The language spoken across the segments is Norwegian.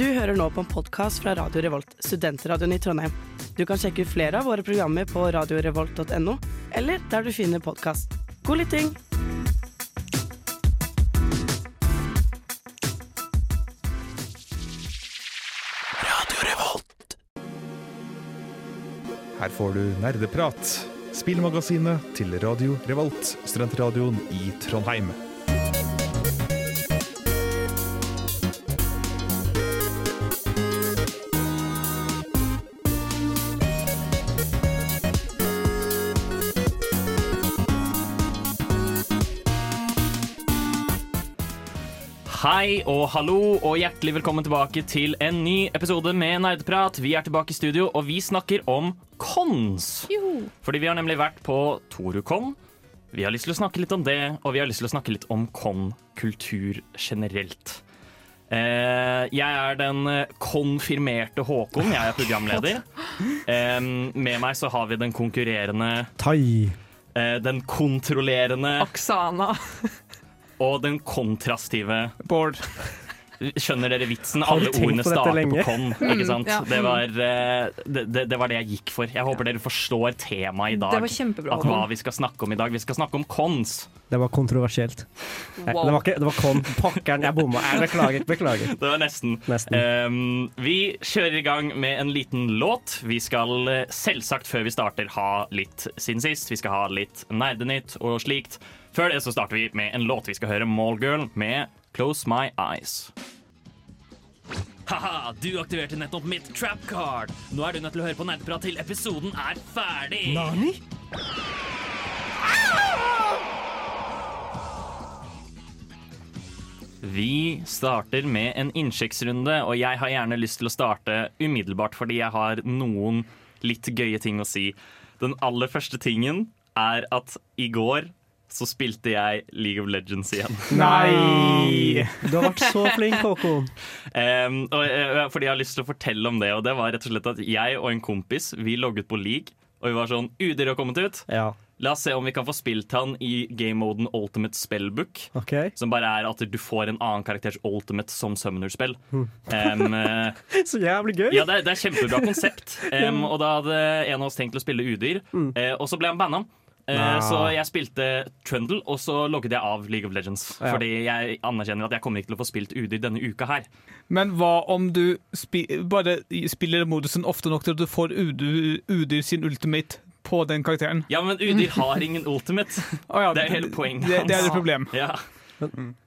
Du hører nå på en podkast fra Radio Revolt, studentradioen i Trondheim. Du kan sjekke ut flere av våre programmer på radiorevolt.no, eller der du finner podkast. God lytting! Her får du nerdeprat, spillmagasinet til Radio Revolt, studentradioen i Trondheim. Hei og hallo og hjertelig velkommen tilbake til en ny episode med Nerdeprat. Vi er tilbake i studio, og vi snakker om cons. Fordi vi har nemlig vært på Torukon. Vi har lyst til å snakke litt om det, og vi har lyst til å snakke litt om con-kultur generelt. Eh, jeg er den eh, konfirmerte Håkon, jeg er programleder. Med meg så har vi den konkurrerende Tai. eh, Den kontrollerende Oksana. og den kontrastive Bård. Skjønner dere vitsen? Alle ordene starter lenge? på con. Ikke sant? ja. Det, var, eh, det, det, det var det jeg gikk for. Jeg håper dere forstår temaet i dag. Det var kjempebra. At hva vi skal snakke om i dag. Vi skal snakke om cons. Det var kontroversielt. Wow. Det var ikke Det var kon. Pokkeren, jeg bomma. Jeg beklager. Beklager. Det var nesten. Nesten. Um, vi kjører i gang med en liten låt. Vi skal eh, selvsagt før vi starter ha litt siden sist. Vi skal ha litt nerdenytt og slikt. Før det så starter vi med en låt. Vi skal høre Mallgirl med Close My Eyes. Haha, du aktiverte nettopp mitt trap card. Nå er du nødt til å høre på nerdeprat til episoden er ferdig. Nani? Vi starter med en innsjekksrunde, og jeg har gjerne lyst til å starte umiddelbart fordi jeg har noen litt gøye ting å si. Den aller første tingen er at i går så spilte jeg League of Legends igjen. Nei! Du har vært så flink, Håkon. um, og, uh, fordi jeg har lyst til å fortelle om det, og det var rett og slett at jeg og en kompis vi logget på League, og vi var sånn Udyr har kommet ut. Ja, La oss se om vi kan få spilt han i game-moden Ultimate Spellbook. Okay. Som bare er at du får en annen karakters ultimate som summoner-spill. Eh, Så jævlig gøy. ja, det er, det er kjempebra konsept. Um, og da hadde en av oss tenkt å spille udyr, eh, og så ble han banna. Eh, Nah. Så jeg spilte Trundle, og så logget jeg av League of Legends. Ja. Fordi jeg anerkjenner at jeg kommer ikke til å få spilt udyr denne uka her. Men hva om du spi bare spiller modusen ofte nok til at du får Udyr, UD sin ultimate på den karakteren? Ja, men udyr har ingen ultimate. oh, ja, Det er hele poenget Det, det er hans. et problem. Ja.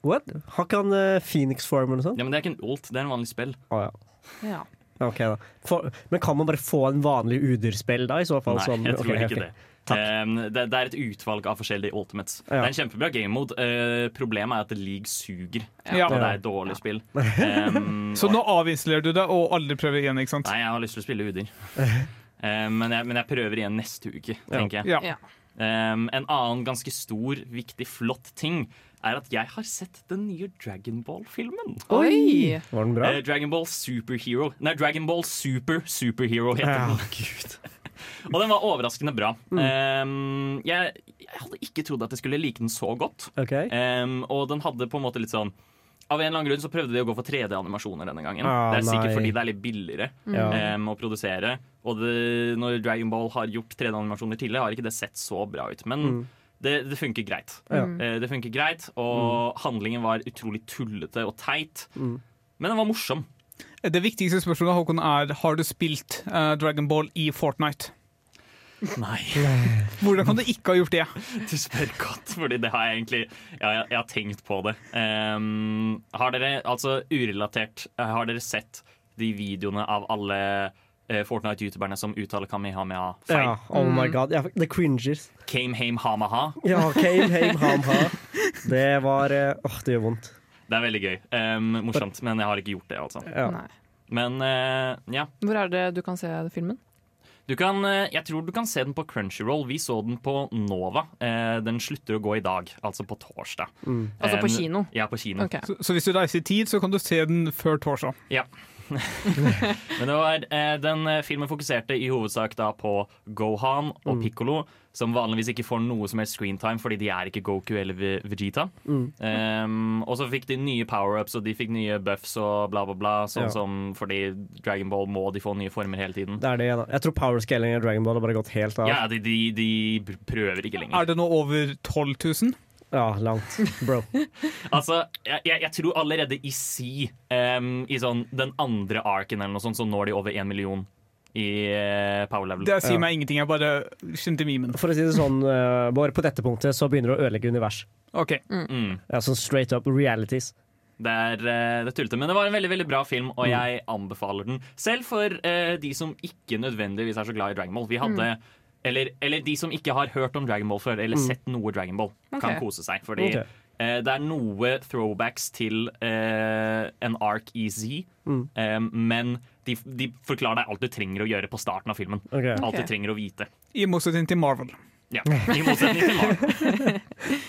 What? Har ikke han uh, Phoenix-form eller noe sånt? ja, men det er ikke en ult, det er en vanlig spill. Oh, ja. Ja. Okay, da. For, men kan man bare få en vanlig udyrspill da, i så fall? Nei, sånn? jeg tror okay, ikke okay. det. Takk. Det. Det er et utvalg av forskjellige ultimates. Ja. Det er en kjempebra game mode. Eh, problemet er at League suger. Ja. Og det er et dårlig spill. Um, Så nå avinstallerer du det og aldri prøver igjen, ikke sant? Nei, jeg har lyst til å spille udyr. Um, men, jeg, men jeg prøver igjen neste uke, tenker jeg. Ja. Ja. Um, en annen ganske stor, viktig, flott ting er at jeg har sett den nye Dragon Ball-filmen. Oi! Var den bra? Eh, Dragon Ball Superhero Nei, Dragon Ball Super Superhero heter Ja. den. Gud. Og den var overraskende bra. Um, jeg, jeg hadde ikke trodd at jeg skulle like den så godt. Okay. Um, og den hadde på en måte litt sånn Av en eller annen grunn så prøvde de å gå for 3D-animasjoner denne gangen. Ah, det er sikkert nei. fordi det er litt billigere um, å produsere. Og det, når Dragon Ball har gjort 3D-animasjoner tidligere, har ikke det sett så bra ut. Men Mm. det, det funker greit. Ja. Eh, det funker greit, og handlingen var utrolig tullete og teit. Mm. Men den var morsom. Det viktigste spørsmålet Håkon, er har du spilt uh, Dragon Ball i Fortnite. Nei, Hvordan kan du ikke ha gjort det? du spør godt, fordi det har jeg egentlig Ja, jeg, jeg har tenkt på det. Um, har dere, altså urelatert, eh, har dere sett de videoene av alle eh, Fortnite-youtuberne som uttaler Kamehameha feil? Ja, oh my god. Ja, the cringers. Came hame hamaha. Ja, came, hame hamaha. Det var Åh, det gjør vondt. Det er veldig gøy. Um, morsomt, men jeg har ikke gjort det, altså. Ja. Men uh, ja. Hvor er det du kan se filmen? Du kan, eh, jeg tror du kan se den på Crunchyroll. Vi så den på Nova. Eh, Den slutter å gå i dag, altså på torsdag. Mm. Altså på kino? Ja, på kino. Okay. Så, så hvis du reiser i tid, så kan du se den før torsdag. Ja. Men det var, eh, den eh, filmen fokuserte i hovedsak da på Gohan og Piccolo, som vanligvis ikke får noe som helst screentime fordi de er ikke Goku eller Ve- Vegeta. Um, og så fikk de nye power-ups og de fikk nye buffs og bla, bla, bla. Sånn Ja. som fordi Dragon Ball må de få nye former hele tiden. Det er det, da. Jeg tror powerscaling i Dragon Ball har bare gått helt av. Ja, de, de, de prøver ikke lenger. Er det nå over 12 000? Ja, langt. Bro. Altså, jeg, jeg, tror allerede i Si, um, i sånn den andre arken eller noe sånt, så når de over én million i eh, power level. Det sier Ja. meg ingenting. Jeg bare skjønte memen. For å si det sånn, uh, Bård, på dette punktet så begynner du å ødelegge univers. OK. Mm. Ja, sånn straight up realities. Det er, eh, det er tullete, men det var en veldig veldig bra film, Mm. og jeg anbefaler den. Selv for uh, de som ikke nødvendigvis er så glad i Dragon Ball. Vi hadde, eller, eller de som ikke har hørt om Dragon Ball før, eller sett noe Dragon Ball, kan kose seg. Fordi okay. Eh, det er noe throwbacks til eh, en ark i Z, Mm. eh, men de, de forklarer deg alt du trenger å gjøre på starten av filmen. Okay. Alt du trenger å vite. I motsetning til Marvel. Ja, I motsetning til Marvel.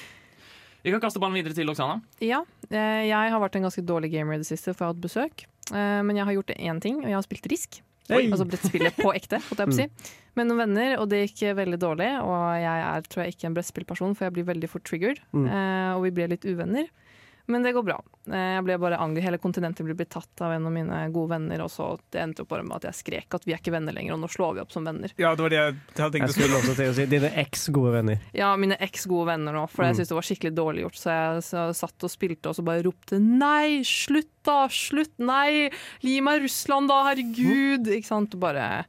Vi kan kaste ballen videre til Oksana. Ja, eh, jeg har vært en ganske dårlig gamer i det siste, for jeg har hatt besøk. Eh, Men jeg har gjort én ting, og jeg har spilt Risk. Hey. Altså brettspillet på ekte, holdt jeg på å si. Med noen venner, og det gikk veldig dårlig. Og jeg er tror jeg ikke en brettspillperson, for jeg blir veldig fort triggered. Mm. Eh, og vi ble litt uvenner. Men det går bra. Eh, jeg ble bare angry. Hele kontinentet ble blitt tatt av en av mine gode venner, og så det endte opp bare med at jeg skrek at vi er ikke venner lenger, og nå slår vi opp som venner. Ja, det var det jeg hadde tenkt Jeg skulle også til å si dine eks gode venner. Ja, mine eks-gode venner nå, for Mm. jeg syntes det var skikkelig dårlig gjort. Så jeg så satt og spilte og så bare ropte 'nei, slutt da, slutt, nei, gi meg Russland da, herregud'. Ikke sant. Bare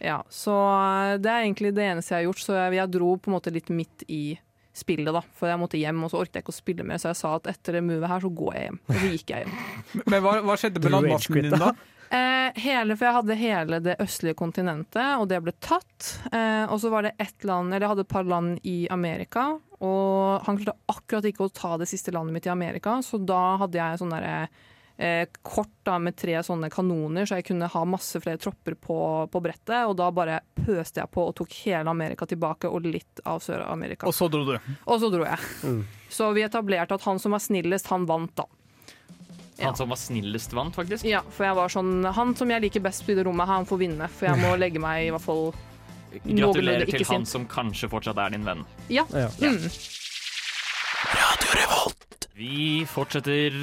Ja. Så eh, det er egentlig det eneste jeg har gjort. Så jeg, jeg dro på en måte litt midt i spillet, da. For jeg måtte hjem, og så orket jeg ikke å spille mer, så jeg sa at etter det movet her, så går jeg hjem. Og så gikk jeg hjem. Men hva, hva skjedde med landmassen din da? Eh, hele, for jeg hadde hele det østlige kontinentet, og det ble tatt. Eh, og så var det ett land, eller jeg hadde et par land i Amerika, og han klarte akkurat ikke å ta det siste landet mitt i Amerika, så da hadde jeg sånn derre eh, kort da med tre sånne kanoner, så jeg kunne ha masse flere tropper på, på brettet, og da bare pøste jeg på og tok hele Amerika tilbake, og litt av Sør-Amerika. Og så dro du. Og så dro jeg. Mm. Så vi etablerte at han som var snillest, han vant, da. Ja. Han som var snillest vant, faktisk. Ja, for jeg var sånn Han som jeg liker best i det rommet, han får vinne. For jeg må legge meg i hvert fall Gratulerer til han sint. som kanskje fortsatt er din venn. Ja. Ja. Mm. Vi fortsetter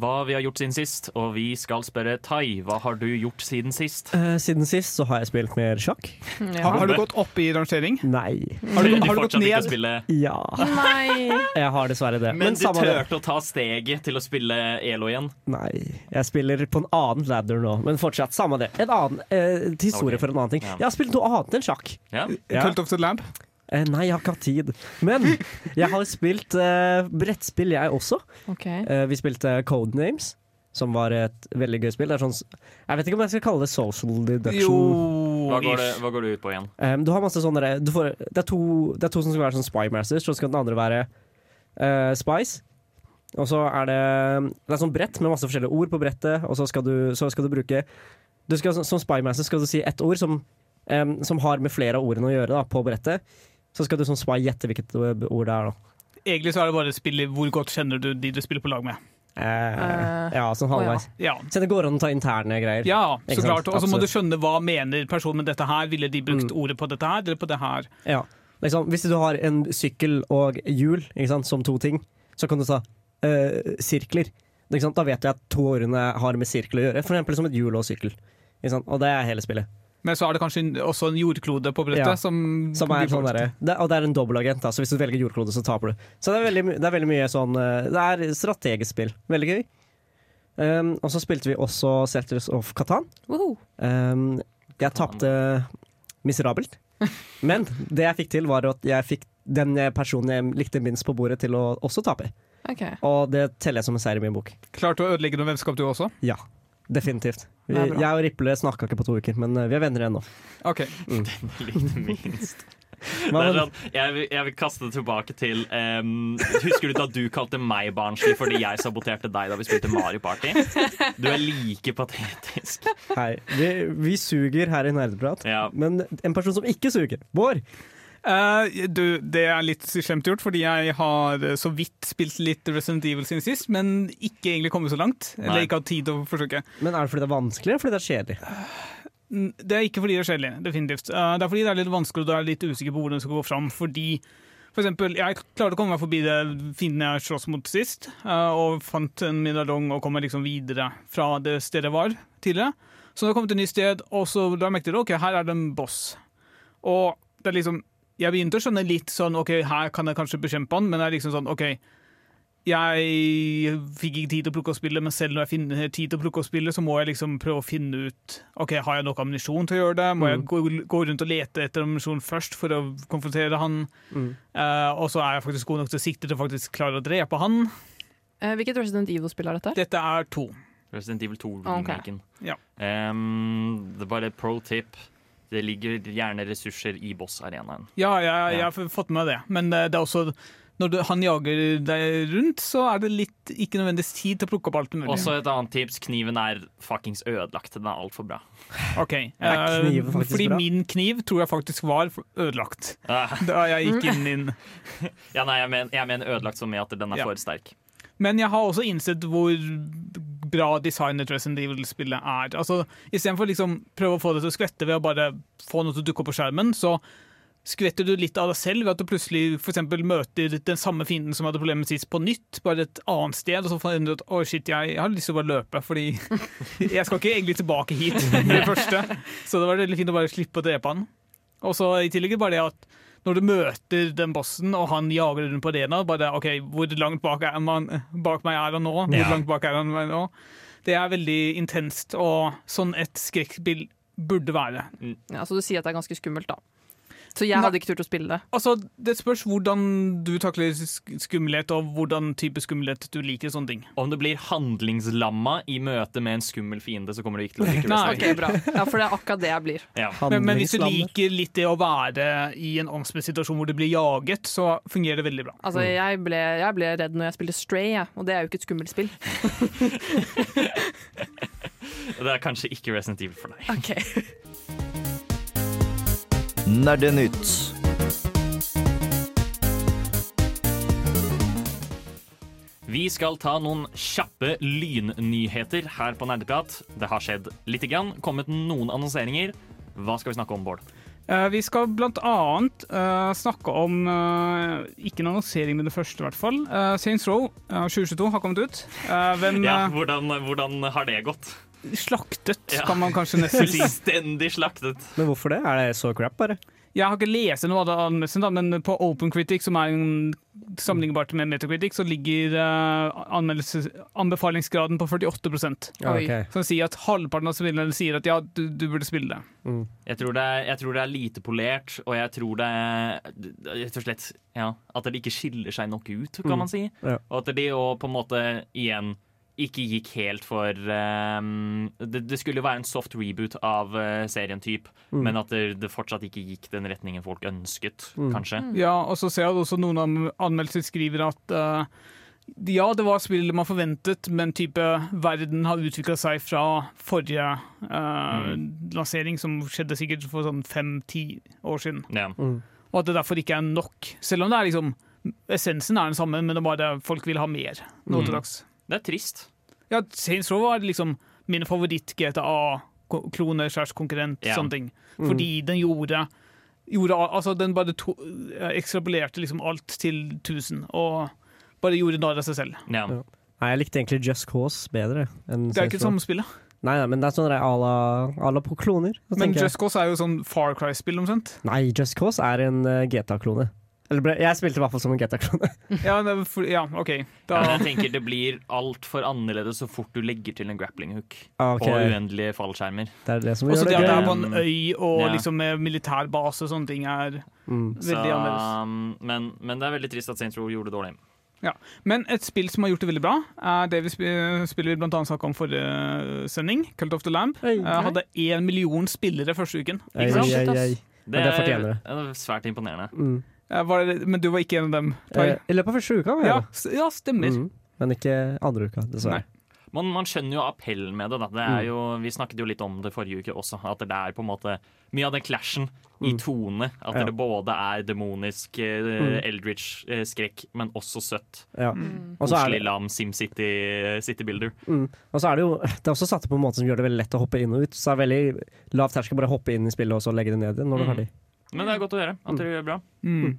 hva vi har gjort siden sist, og vi skal spørre Tai, hva har du gjort siden sist? Uh, siden sist så har jeg spilt mer sjakk. ja. Har, har du gått opp i rangering? Nei. Har du, Du har du gått ned? spille, Ja, Nei. jeg har dessverre det. men, du samme turte å ta steget til å spille Elo igjen. Nei, jeg spiller på en annen ladder nå, men fortsatt samme det. En annen eh, historie okay. for en annen ting. Ja. Jeg har spilt noe annet enn sjakk. Ja. Ja. Cult of the Lamb? Eh, nei, jeg har ikke hatt tid. Men jeg har spilt eh, brettspill, jeg også. Okay. Eh, vi spilte Codenames, som var et veldig gøy spill. Det er sånn, jeg vet ikke om jeg skal kalle det social deduction. Jo Hva, går det, hva går det ut på igjen? Um, du har masse sånne du får, det, er to, det er to som skal være sånn spy masters, så skal den andre være uh, spice. Og så er det Det er sånn brett med masse forskjellige ord på brettet, og så skal du, så skal du bruke du skal, Som spy master skal du si ett ord som, um, som har med flere av ordene å gjøre da, på brettet. Så skal du sånn spy gjette hvilket ord det er. da Egentlig så er det bare spillet hvor godt kjenner du de du spiller på lag med. Eh, ja, sånn halvveis. Oh. Ja, Så det går an å ta interne greier. ja så klart. Og så må du skjønne hva mener personen med dette her. Ville de brukt Mm. ordet på dette her eller på det her? Ja. Liksom, hvis du har en sykkel og hjul ikke sant, som to ting, så kan du ta uh, sirkler. Ikke sant? Da vet du at to ordene har med sirkel å gjøre, for eksempel som et hjul og sykkel. Ikke sant? Og det er hele spillet. Men så er det kanskje også en jordklode på brettet Ja. som, Som er sånn der, det, og det er en dobbelagent, så hvis du velger jordklode, så taper du. Så det er veldig, det er veldig mye sånn eh, Det er strategisk spill. Veldig gøy. Um, og så spilte vi også Settlers of Catan. Um, jeg tapte miserabelt. Men det jeg fikk til, var at jeg fikk den personen jeg likte minst på bordet, til å også tape. Okay. Og det teller jeg som en seier i min bok. Klarte å ødelegge noe vennskap, du også? Ja, definitivt. Vi, jeg og Riple snakka ikke på to uker, men eh, vi er venner igjen nå. OK. Likte minst. Er sånn, jeg, vil- jeg vil kaste det tilbake til um, Husker du da du kalte meg barnslig fordi jeg saboterte deg da vi spilte Mario Party? Du er like patetisk. Hei. Vi, vi suger her i Nerdeprat, Ja. men en person som ikke suger, Bård, Eh, du, det er litt slemt gjort, fordi jeg har eh, så vidt spilt litt Resident Evil siden sist, men ikke egentlig kommet så langt. Nei. Eller ikke hatt tid til å forsøke. Men er det fordi det er vanskelig, eller fordi det er kjedelig? Uh, Det er ikke fordi det er kjedelig, definitivt. Uh, Det er fordi det er litt vanskelig, og du er litt usikker på hvordan du skal gå fram. Fordi for eksempel, jeg klarte å komme meg forbi det fienden jeg sloss mot sist, og fant en medaljong og kom meg liksom videre fra det stedet jeg var tidligere. Så da har jeg til et nytt sted, og så da merket jeg ok, her er det en boss. Og det er liksom Jeg begynte å skjønne litt sånn OK, her kan jeg kanskje bekjempe han, men det er liksom sånn OK. Jeg fikk ikke tid til å plukke opp spillet, men selv når jeg finner tid til å plukke opp spillet, så må jeg liksom prøve å finne ut Ok, har jeg nok ammunisjon til å gjøre det. Må jeg gå, gå rundt og lete etter ammunisjon først for å konfrontere han? Mm. Uh, og så er jeg faktisk god nok til å sikte til å faktisk klare å drepe han. Uh, Hvilket Resident Evil-spill er dette? Dette er to. Resident Evil 2 Ok. remaken. Ja. Um, det er bare pro tip. Det ligger gjerne ressurser i boss-arenaen. Ja, jeg, jeg, har fått med meg det, men det, det er også når du, han jager deg rundt, så er det litt ikke nødvendigvis tid til å plukke opp alt mulig. Også et annet tips. Kniven er fuckings ødelagt. Den er altfor bra. Ok, eh, Fordi bra? min kniv tror jeg faktisk var ødelagt Ah, da jeg gikk inn i ja, nei, jeg mener, jeg mener ødelagt som i at den er Ja. for sterk. Men jeg har også innsett hvor bra designet Resident Evil-spillet er. Altså, Istedenfor å liksom prøve å få det til å skvette ved å bare få noe til å dukke opp på skjermen, så skvetter du litt av deg selv ved at du plutselig for eksempel møter den samme fienden som hadde problemer sist, på nytt, bare et annet sted, og så finner du ut å shit, jeg, jeg har lyst til å bare løpe, fordi jeg skal ikke egentlig tilbake hit med det første. Så det var veldig fint å bare slippe å drepe han. Og så i tillegg bare det at når du møter den bossen, og han jager rundt på arena, bare OK, hvor langt bak, er man, bak meg er han nå? Hvor Ja. langt bak er han nå? Det er veldig intenst, og sånn et skrekkspill burde være. Ja, så du sier at det er ganske skummelt, da. Så jeg hadde ikke turt å spille det. Altså, Det spørs hvordan du takler skummelhet, og hvordan type skummelhet du liker. sånne ting. Om du blir handlingslamma i møte med en skummel fiende, så kommer du ikke til å like Nei. okay, Ok, bra. Ja, For det er akkurat det jeg blir. Ja. Men, men hvis du liker litt det å være i en anspent situasjon hvor du blir jaget, så fungerer det veldig bra. Altså, jeg ble, jeg ble redd når jeg spilte Stray, ja. og det er jo ikke et skummelt spill. Det er kanskje ikke Resident Evil for deg. Ok. Nerdenytt. Vi skal ta noen kjappe lynnyheter her på Nerdeprat. Det har skjedd lite grann. Kommet noen annonseringer. Hva skal vi snakke om, Bård? Eh, vi skal blant annet eh, snakke om uh, Ikke en annonsering med det første, i hvert fall. Uh, Saints Row uh, 2022 har kommet ut. Uh, hvem Ja, hvordan, hvordan har det gått? Slaktet, Ja. kan man kanskje nesten si. Fullstendig slaktet. Men hvorfor det? Er det så crap, bare? Jeg har ikke lest noe av det anmeldelsen, men på OpenCritic, som er sammenlignbart med Metacritic, så ligger eh, anbefalingsgraden på 48 Ja, okay. Som sier at halvparten av spillerne sier at ja, du, du burde spille det. Mm. Jeg tror, det er, jeg tror det er lite polert, og jeg tror det er rett og slett ja, at det ikke skiller seg nok ut, kan Mm. man si. Ja. Og at de og på en måte igjen ikke gikk helt for um, det, det skulle jo være en soft reboot av uh, serien, typ, Mm. men at det, det fortsatt ikke gikk den retningen folk ønsket, Mm. kanskje. Ja, og så ser jeg også noen av anmeldelser skriver at uh, ja, det var spillet man forventet, men type verden har utvikla seg fra forrige eh, lansering, som skjedde sikkert for sånn fem-ti år siden. Ja. Mm. Og at det derfor ikke er nok. Selv om det er liksom essensen er den samme, men det er bare folk vil ha mer nå til Mm. dags. Det er trist. Ja, Saints Row var liksom min favoritt-GTA-klone slash konkurrent, Ja. sånne ting. Mm. Fordi den gjorde, gjorde Altså, den bare to, ekstrapolerte liksom alt til 1000, og bare gjorde narr av seg selv. Ja. Ja. Nei, jeg likte egentlig Just Cause bedre. enn Det er ikke det samme spillet. Nei, nei, men det er sånn à la, la på kloner. Men Just Cause er jo sånn Far Cry-spill, omtrent. Nei, Just Cause er en uh, GTA-klone. Eller ble, jeg spilte i hvert fall som en GTA-klone. Ja, det ja, OK. Da, Ja, jeg tenker Det blir altfor annerledes så fort du legger til en grappling hook Ah, ok, og uendelige fallskjermer. Det er det som også gjør det det at det er på en øy og Ja. liksom med militærbase og sånne ting, er Mm. Så, veldig annerledes. um, men, men det er veldig trist at Saints Row gjorde det dårlig. Men et spill som har gjort det veldig bra, er det vi spiller vi blant annet snakket om forrige sending, Cult of the Lamb. Hey, hey. hadde én million spillere første uken. Hey. Men det fortjener det. det er svært imponerende. Mm. Eh, Var det, men du var ikke en av dem? Eh, I løpet av første uka, var jeg ja, det. ja, stemmer. Mm. Men ikke andre uka, dessverre. man, man skjønner jo appellen med det. Da. det er jo, vi snakket jo litt om det forrige uke også, at det er på en måte mye av den clashen i tone. At Ja. det både er demonisk, eh, eldritch eh, skrekk, men også søtt. Ja. Er Koselig lam SimCity City Builder. mm, og så er det jo Det er også satt på en måte som gjør det veldig lett å hoppe inn og ut. Så det er veldig lav terskel bare hoppe inn i spillet og så legge det ned igjen når du er Mm. ferdig. Men det er godt å høre at dere gjør bra. Mm.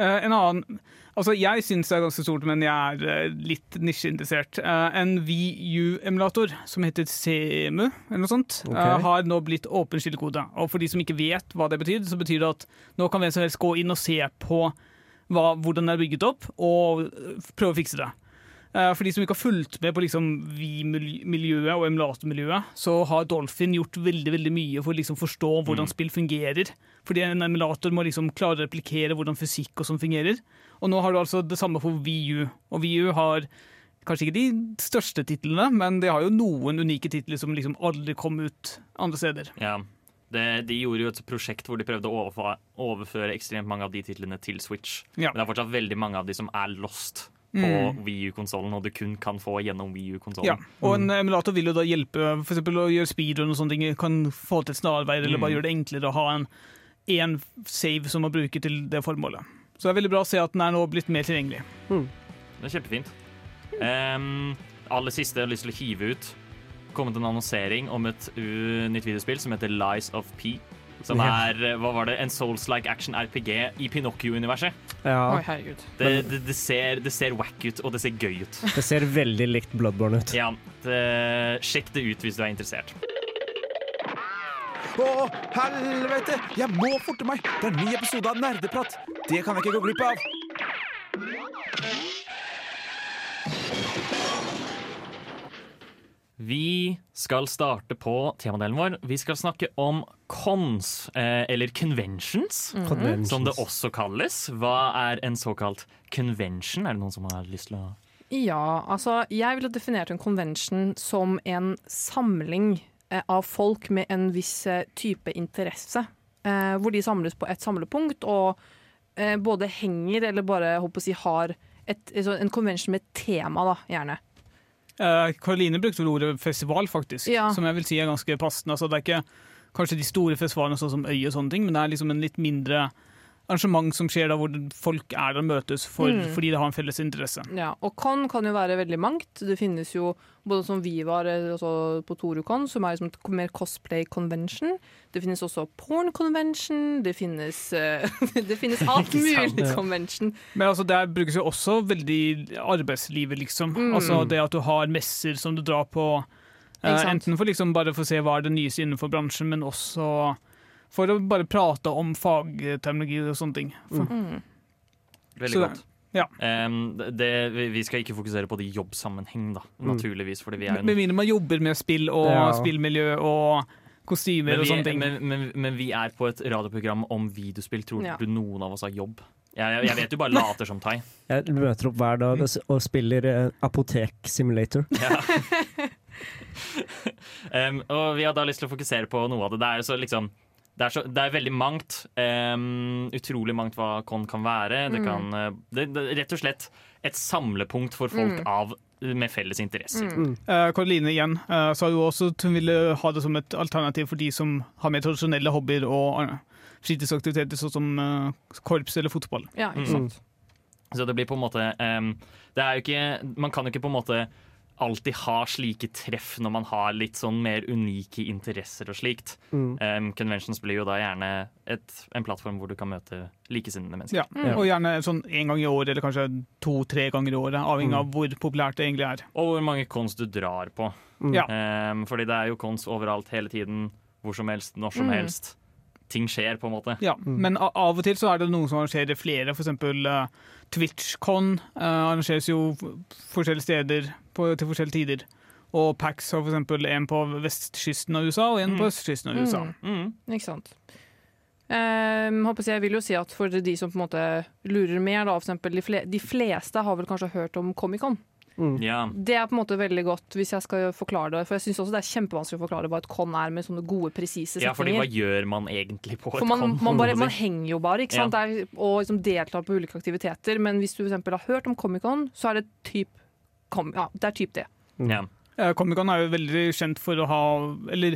Uh, en annen Altså, jeg syns det er ganske stort, men jeg er uh, litt nisjeinteressert. Uh, en VU-emulator som heter CEMU, eller noe sånt, okay. har nå blitt åpen skillekode. Og for de som ikke vet hva det betyr, så betyr det at nå kan hvem som helst gå inn og se på hva, hvordan det er bygget opp, og prøve å fikse det. Eh, For de som ikke har fulgt med på liksom Vi-miljøet og emulatormiljøet, så har Dolphin gjort veldig veldig mye for å liksom forstå hvordan spill fungerer. Fordi en emulator må liksom klare å replikere hvordan fysikk og sånn fungerer. Og nå har du altså det samme for VU. Og VU har kanskje ikke de største titlene, men de har jo noen unike titler som liksom aldri kom ut andre steder. Ja. Det, de gjorde jo et prosjekt hvor de prøvde å overføre, overføre ekstremt mange av de titlene til Switch. Ja. Men det er fortsatt veldig mange av de som er lost på Mm. Wii U-konsollen, og du kun kan få gjennom Wii Ja, og en emulator vil jo da hjelpe for å gjøre speedrun og sånne ting. Kan få til et snarveier, eller Mm. bare gjøre det enklere å ha en én save som man bruker til det formålet. Så det er veldig bra å se at den er nå blitt mer tilgjengelig. Det er kjempefint. Um, aller siste jeg har lyst til å hive ut. Kommet en annonsering om et uh, nytt videospill som heter Lies of P. Som er uh, hva var det, en Souls-like action RPG i Pinocchio-universet. Ja, Oi, herregud. Det, det, det, ser, det ser wack ut, og det ser gøy ut. det ser veldig likt Bloodborne ut. Ja, det, Sjekk det ut hvis du er interessert. Å, helvete! Jeg må forte meg! Det er en ny episode av Nerdeprat. Det kan jeg ikke gå glipp av. Vi skal starte på temadelen vår. Vi skal snakke om cons, eh, eller conventions, Conventions. som det også kalles. Hva er en såkalt convention? Er det noen som har lyst til å Ja, altså jeg ville definert en convention som en samling eh, av folk med en viss eh, type interesse. Eh, hvor de samles på et samlepunkt og eh, både henger eller bare håper å si, har et, altså en convention med et tema, da, gjerne. Eh, Karoline brukte vel ordet festival, faktisk, Ja. som jeg vil si er ganske passende. Altså, det er ikke kanskje de store festivalene sånn som Øy og sånne ting, men det er liksom en litt mindre arrangement som skjer da hvor folk er der og møtes for, Mm. fordi de har en felles interesse. Ja, og con kan jo være veldig mangt. Det finnes jo både som vi var altså på Torucon, som er liksom et mer cosplay convention. Det finnes også porn convention. Det finnes, eh, det finnes alt mulig convention. Men altså, der brukes jo også veldig arbeidslivet, liksom. Mm. Altså det at du har messer som du drar på. eh, enten for liksom bare for å se hva er det nyeste innenfor bransjen, men også for å bare prate om fagterminologi og sånne ting. Mm. Veldig Så godt. ja. Um, det, vi skal ikke fokusere på det i jobbsammenheng, da, Mm. naturligvis. Fordi vi er Med mindre man jobber med spill og Ja. spillmiljø og kostymer vi, og sånne ting. men, men, men vi er på et radioprogram om videospill. Tror Ja. du noen av oss har jobb? Jeg, jeg, jeg vet du bare later som Tai. Jeg møter opp hver dag og, spiller apoteksimulator. Apotek Simulator. Ja. um, og vi har da lyst til å fokusere på noe av det. Det er, så liksom, det er, så, det er veldig mangt. Um, utrolig mangt hva con kan være. Det Mm. kan eh, det, det, Rett og slett et samlepunkt for folk Mm. av, med felles interesser. Mm. Uh, Karoline igjen uh, sa jo også at hun ville ha det som et alternativ for de som har mer tradisjonelle hobbyer og uh, fritidsaktiviteter, sånn som uh, korps eller fotball. Ja, ikke Mm. Så det blir på en måte um, Det er jo ikke Man kan jo ikke på en måte alltid har slike treff når man har litt sånn mer unike interesser og slikt. Mm. Um, conventions blir jo da gjerne et, en plattform hvor du kan møte likesinnede mennesker. Ja. mm. Og gjerne sånn én gang i året, eller kanskje to-tre ganger i året, avhengig av hvor populært det egentlig er. Og hvor mange cons du drar på. Mm. Ja. Fordi det er jo cons overalt hele tiden. Hvor som helst, når som Mm. helst. Ting skjer, på en måte. Ja, Men av og til så er det noen som arrangerer flere, f.eks. Uh, TwitchCon uh, arrangeres jo forskjellige steder på, til forskjellige tider. Og PAX har f.eks. en på vestkysten av USA og en på Mm. østkysten av USA. Mm. Mm. Ikke sant. Um, håper jeg, vil jo si at for de som på en måte lurer mer, da, for de, fle de fleste har vel kanskje hørt om Comic-Con. Mm. Ja. Det er på en måte veldig godt hvis jeg skal forklare det. For jeg syns også det er kjempevanskelig å forklare hva et con er med sånne gode, presise ja, fordi hva gjør man egentlig på et For man, con? man, bare, man henger jo bare ikke sant? Der, og liksom deltar på ulike aktiviteter. Men hvis du eksempel har hørt om Comic-Con, så er det typ, kom, ja, det er typ det. Ja. Eh, Comic-Con er jo veldig kjent for å ha Eller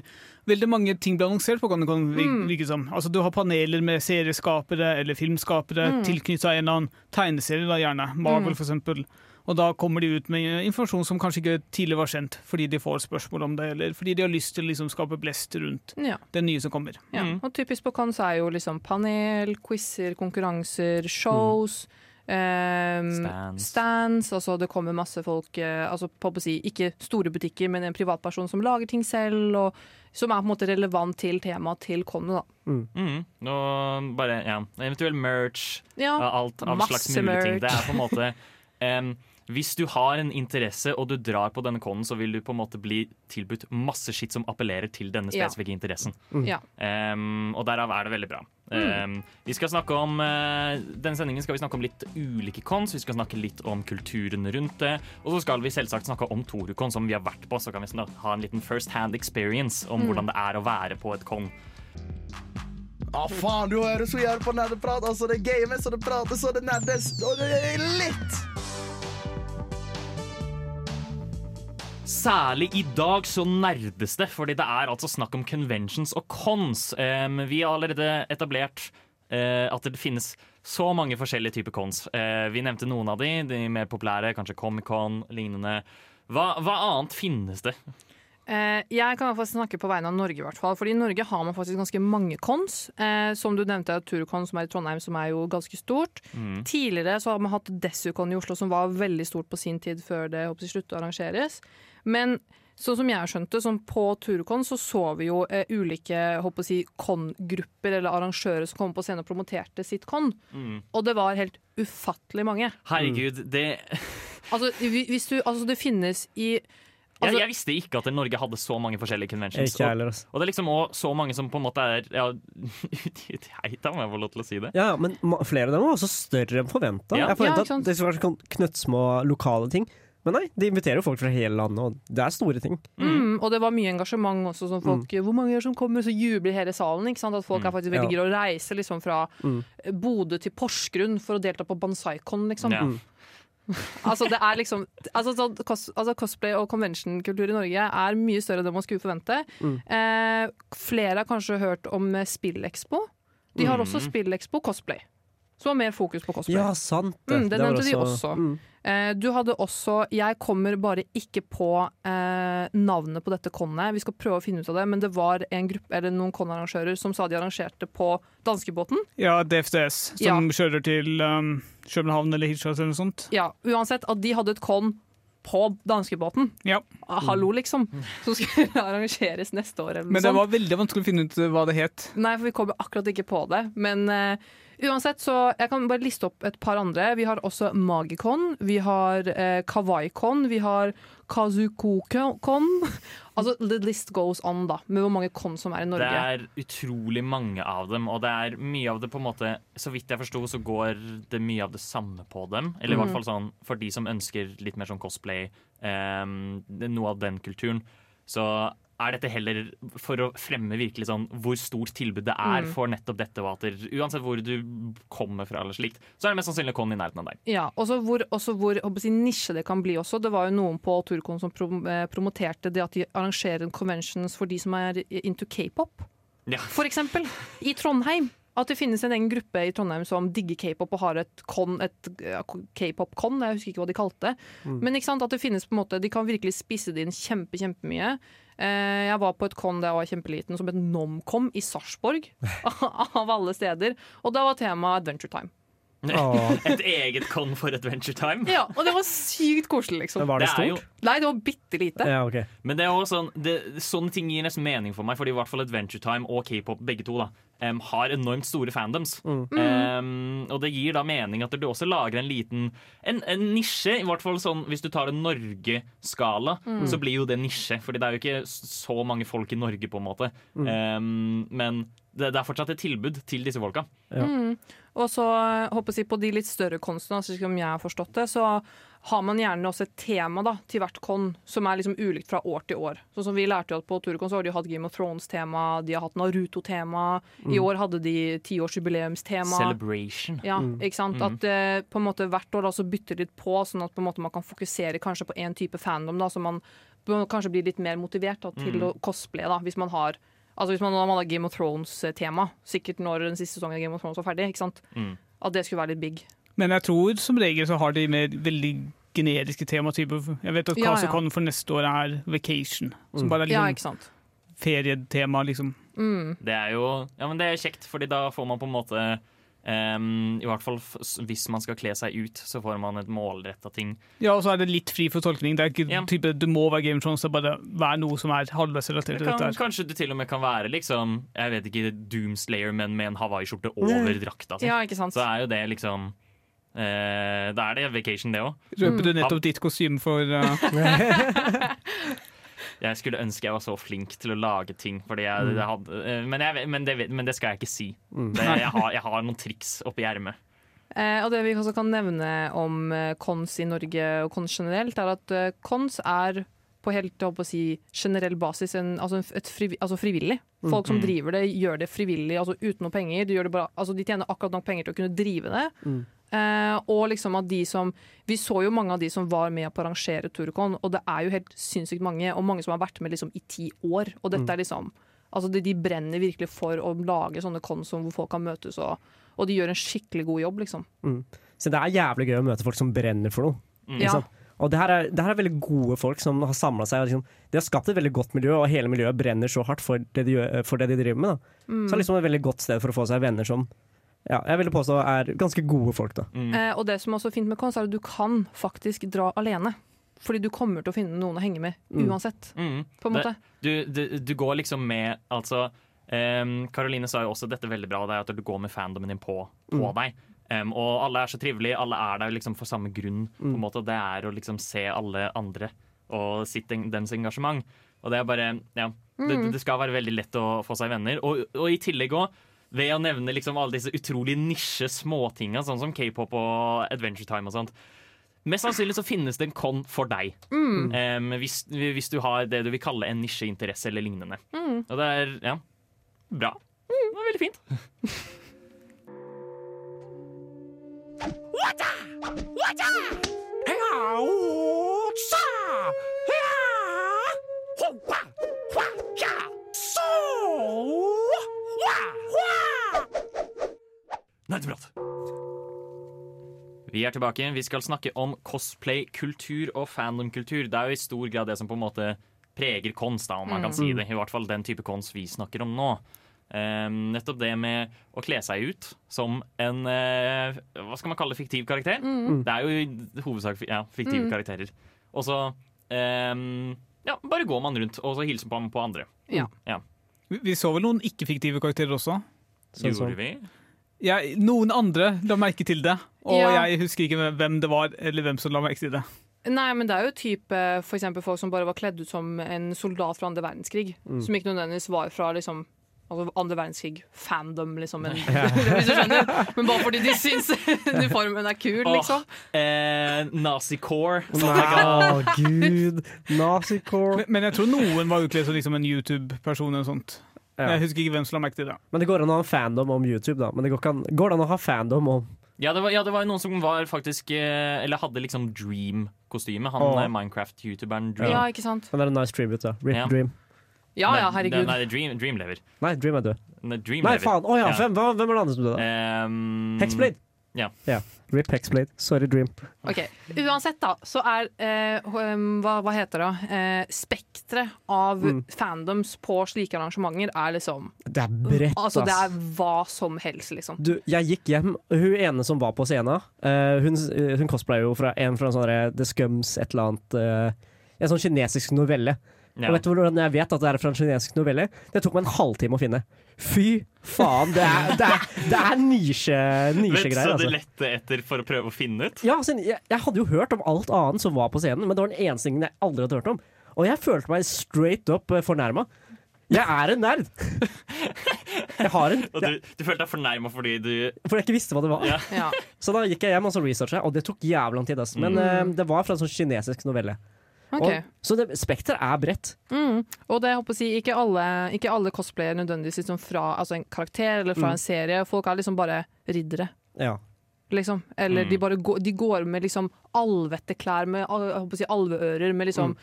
veldig mange ting blir annonsert på Comic-Con. Mm. Altså, du har paneler med serieskapere eller filmskapere Mm. tilknyttet en eller annen tegneserie, da gjerne. Marvel, Mm. for eksempel. Og da kommer de ut med informasjon som kanskje ikke tidligere var kjent, fordi de får spørsmål om det, eller fordi de har lyst til å liksom skape blest rundt Ja. det nye som kommer. Ja. Mm. Og typisk på cons er jo liksom panel, quizer, konkurranser, shows. ehm, Stands. stands, altså det kommer masse folk eh, altså på å si, Ikke store butikker, men en privatperson som lager ting selv, og som er på en måte relevant til temaet til conet. Mm. Mm. Og bare, ja, eventuell merch, Ja, alt av masse slags mulige ting. Det er på en måte em, Hvis du har en interesse og du drar på denne konen, så vil du på en måte bli tilbudt masse skitt som appellerer til denne Ja. spesifikke interessen. Ja. Um, og derav er det veldig bra. Em, vi skal snakke om uh, Denne sendingen skal vi snakke om litt ulike cons. Vi skal snakke litt om kulturen rundt det. Og så skal vi selvsagt snakke om Torukon, som vi har vært på. Så kan vi ha en liten first hand experience om hvordan det er å være på et con. Ja, faen, du hører så jævlig på nerdeprat. Altså, det er gamet, så det prates, og det nerdes. Og det er litt! Særlig i dag så nerdes det, fordi det er altså snakk om conventions og cons. Um, vi har allerede etablert uh, at det finnes så mange forskjellige typer cons. Uh, vi nevnte noen av de, de mer populære, kanskje Comic-Con, lignende. Hva, hva annet finnes det? Eh, jeg kan i hvert fall snakke på vegne av Norge, i hvert fall. Fordi i Norge har man faktisk ganske mange cons. Eh, som du nevnte, Turcon, som er i Trondheim, som er jo ganske stort. Mm. Tidligere så har man hatt Desucon i Oslo, som var veldig stort på sin tid før det håper jeg, sluttet å arrangeres. Men sånn som jeg skjønte, sånn på Turcon så så vi jo eh, ulike håper si, con-grupper eller arrangører som kom på scenen og promoterte sitt con. Mm. Og det var helt ufattelig mange. Herregud, det Altså, hvi- hvis du, altså det finnes i Altså- jeg visste ikke at Norge hadde så mange forskjellige conventions. Ikke heller, altså. og det er liksom også så mange som på en måte er ja, Teit, om jeg får lov til å si det. Ja, men flere av dem var også større enn forventa. Ja. Jeg forventa Ja, at det skulle være sånn knøttsmå lokale ting. Men nei, de inviterer jo folk fra hele landet, og det er store ting. Mm, og det var mye engasjement også. Sånn folk, Hvor mange er det som kommer? Så jubler hele salen. Ikke sant? At folk Mm. er faktisk veldig Ja. å reise liksom, fra Mm. Bodø til Porsgrunn for å delta på Banzaicon. Liksom. Ja. Altså, det er liksom altså, så, cos, altså, Cosplay og convention-kultur i Norge er mye større enn det man skulle forvente. Mm. Eh, flere har kanskje hørt om Spillexpo Spillekspo. De har Mm. også Spillekspo cosplay. Som har mer fokus på cosplay. Ja, sant det. Mm, det det nevnte de også. Mm. Eh, du hadde også Jeg kommer bare ikke på eh, navnet på dette konnet Vi skal prøve å finne ut av det, men det var en gruppe, eller noen konarrangører som sa de arrangerte på danskebåten. Ja, DFDS, som kjører til um, København eller Hirtshals eller noe sånt. Ja, uansett at de hadde et kon på danskebåten. Ja. Ah, hallo, liksom. Som skulle arrangeres neste år. Eller noe Men det var veldig vanskelig å finne ut hva det het. Nei, for vi kommer akkurat ikke på det. Men eh, uansett, så jeg kan bare liste opp et par andre. Vi har også Magikon, vi har eh, Kawaii-kon, vi har Kazuko-kon. altså, the list goes on, da, med hvor mange kon som er i Norge. Det er utrolig mange av dem, og det er mye av det på en måte Så vidt jeg forsto, så går det mye av det samme på dem. Eller i hvert Mhm. fall sånn for de som ønsker litt mer sånn cosplay, eh, noe av den kulturen. Så er dette heller for å fremme virkelig sånn hvor stort tilbud det er Mm. for nettopp dette, at uansett hvor du kommer fra eller slikt, så er det mest sannsynlig Con i nærheten av deg. Ja, også hvor, også hvor håper jeg, si, nisje det kan bli også. Det var jo noen på Turcon som prom eh, promoterte det at de arrangerer conventions for de som er into k-pop. Ja. For eksempel i Trondheim. At det finnes en egen gruppe i Trondheim som digger k-pop og har et con, et k-pop-con, jeg husker ikke hva de kalte det. Mm. Men ikke sant, at det finnes på en måte, de kan virkelig spisse det inn kjempe, kjempemye. Eh, jeg var på et con da jeg var kjempeliten som het Nomcom i Sarpsborg, av alle steder. Og da var temaet Adventure Time. Et eget Con for Adventure Time. Ja, og det var sykt koselig, liksom. var det Det stort? jo-? Nei, det var bitte lite. Ja, okay. Men det er også sånn, det, sånne ting gir nesten mening for meg, fordi i hvert fall Adventure Time og k-pop begge to da, em, har enormt store fandoms. Mm. Um, og det gir da mening at du også lager en liten en, en nisje. I hvert fall sånn, Hvis du tar en Norge-skala, Mm. så blir jo det nisje. Fordi det er jo ikke så mange folk i Norge, på en måte. Mm. Em, men det, det er fortsatt et tilbud til disse folka. Ja. Mm. Og så eh, håper jeg på de litt større konstene, slik som jeg har forstått det, så har man gjerne også et tema da, til hvert con som er liksom ulikt fra år til år. Sånn som Vi lærte jo at på Turcon så har de hatt Game of Thrones-tema, de har hatt Naruto-tema. I år hadde de tiårsjubileumstema. Celebration. Ja, ikke sant? Mhm. At eh, på en måte hvert år da, så bytter litt på, sånn at på en måte man kan fokusere kanskje på én type fandom, da, så man kanskje blir litt mer motivert da, til Mhm. å cosplaye, da, hvis man har Altså Hvis man, man har Game of Thrones-tema, sikkert når den siste sesongen av Game of Thrones var ferdig, ikke sant? Mm. at det skulle være litt big. Men jeg tror som regel så har de mer veldig generiske tematyper. Jeg vet at Ja, ja. Casacon for neste år er Vacation, som Mm. bare er Ja, liksom ja, ferietema, liksom. Mm. Det er jo ja, men det er kjekt, fordi da får man på en måte um, I hvert fall f- hvis man skal kle seg ut, så får man et målretta ting. Ja, og så er det litt fri for tolkning. Det er ikke Ja. type, det må være Game of Thrones, det er bare være noe som er halvveis relatert Det til kan, dette. kanskje det til og med kan være liksom Jeg vet ikke, Doomslayer, men med en hawaiiskjorte over drakta Altså. Ja, ikke sant? Så er jo det liksom eh, Da er det vacation, det òg. Røper du Mm. nettopp ditt kostyme for uh, Jeg skulle ønske jeg var så flink til å lage ting, fordi jeg, Mm. det hadde, eh, men, jeg, men, det, men det skal jeg ikke si. Mm. Det, jeg, har, jeg har noen triks oppi ermet. Eh, og det vi også kan nevne om kons cons i Norge og cons generelt, er at kons cons er på helt jeg å si, generell basis en, altså, frivi, altså frivillig. Folk som Mm. driver det, gjør det frivillig, altså uten noe penger. De, gjør det bare, altså, de tjener akkurat nok penger til å kunne drive det. Mm. Eh, og liksom at de som Vi så jo mange av de som var med på å arrangere Turcon, og det er jo helt sinnssykt mange, og mange som har vært med liksom i ti år. Og dette Mm. er liksom Altså de, de brenner virkelig for å lage sånne cons hvor folk kan møtes, og, og de gjør en skikkelig god jobb, liksom. Så det er jævlig gøy å møte folk som brenner for noe. Mm. Liksom. Ja. Og det her, er, det her er veldig gode folk som har samla seg. og Liksom, de har skapt et veldig godt miljø, og hele miljøet brenner så hardt for det de, gjør, for det de driver med. Mm. Så det er liksom et veldig godt sted for å få seg venner som ja, jeg vil påstå er ganske gode folk. da. Mm. Eh, og det som også er fint med KONS, er at du kan faktisk dra alene. Fordi du kommer til å finne noen å henge med Mm. uansett, Mm. på en Det- måte. Du, du, du går liksom med Altså um, Karoline sa jo også dette veldig bra, det er at du går med fandomen din på, på Mm. deg. Um, og alle er så trivelige, alle er der liksom for samme grunn. På en Mm. måte, Det er å liksom se alle andre og sitt, en- deres engasjement. Og det er bare Ja, det, Mm. det skal være veldig lett å få seg venner. Og, og i tillegg òg, ved å nevne liksom alle disse utrolig nisje småtinga, sånn som k-pop og Adventure Time og sånt. Mest sannsynlig så finnes det en con for deg. Mm. Um, hvis, hvis du har det du vil kalle en nisjeinteresse eller lignende. Mm. Og det er ja, bra. Det var veldig fint. Nerdeprat. Vi er tilbake. Vi skal snakke om cosplay-kultur og fandomkultur. Det er jo i stor grad det som på en måte preger konst, da, om man kan si det. I hvert fall den type konst vi snakker om nå. Um, nettopp det med å kle seg ut som en uh, Hva skal man kalle det, fiktiv karakter? Mm. Det er jo i hovedsak ja, fiktive Mm. karakterer. Og så um, ja, bare går man rundt og så hilser på, på andre. Ja. Vi vi så vel noen ikke-fiktive karakterer også. Så Gjorde vi? Ja, noen andre la merke til det, og Ja. jeg husker ikke hvem det var, eller hvem som la merke til det. Nei, men det er jo type for folk som bare var kledd ut som en soldat fra andre verdenskrig. Mm. Som ikke nødvendigvis var fra liksom Altså andre verdenskrig, fandom, liksom. En, hvis du skjønner. Men bare fordi de syns uniformen er kul, liksom. Oh, Eh, Nazicore. Å, gud! Nazicore. Men, men jeg tror noen var utkledd som liksom en YouTube-person eller noe sånt. Ja. Jeg husker ikke hvem som la merke til det. Men det går an å ha en fandom om YouTube, da. Men det går, ikke an, går det an å ha fandom om Ja, det var, ja, det var noen som var faktisk eh, Eller hadde liksom Dream-kostyme. Han eh, Minecraft-youtuberen Dream. Ja, ikke sant. Han er en nice tribute, da. Rip Ja. Dream. Ja ja, herregud. Nei, Dream, Dream lever. Nei, Dream er død. Nei, Dream Nei, faen! Å ja, Ja. hvem, hvem er det andre som døde? Um, Ehm, Hexblade. Ja. Rip Hexblade. Sorry, Dream. Ok, Uansett, da, så er eh, hva, hva heter det? Eh, Spekteret av Mm. fandoms på slike arrangementer er liksom Det er bredt, Altså, det er hva som helst, liksom. Du, jeg gikk hjem, hun ene som var på scenen, eh, hun, hun cosplayer jo fra en fra en sånn derre The Scums et eller annet eh, En sånn kinesisk novelle. Ja. Og vet du hvordan jeg vet at det er fra en kinesisk novelle? Det tok meg en halvtime å finne. Fy faen! Det er, det er, det er nisje, nisjegreier, så du altså. lette etter for å prøve å finne ut? Ja, altså, jeg, jeg hadde jo hørt om alt annet som var på scenen, men det var den eneste tingen jeg aldri hadde hørt om. Og jeg følte meg straight up fornærma. Jeg er en nerd! Jeg har en, Og du, du følte deg fornærma fordi du Fordi jeg ikke visste hva det var. Ja. Ja. Så da gikk jeg hjem og så researcha, og det tok jævlig lang tid. ass. Men eh, det var fra en sånn kinesisk novelle. Ok. Og, så det, spekter er bredt. Mm. Og det jeg håper å si, ikke alle, ikke alle cosplayer nødvendigvis liksom fra altså en karakter eller fra Mm. en serie. Folk er liksom bare riddere. Ja. Liksom. Eller Mm. de bare går, de går med liksom alvetteklær med jeg håper å si, alveører, med liksom Mm.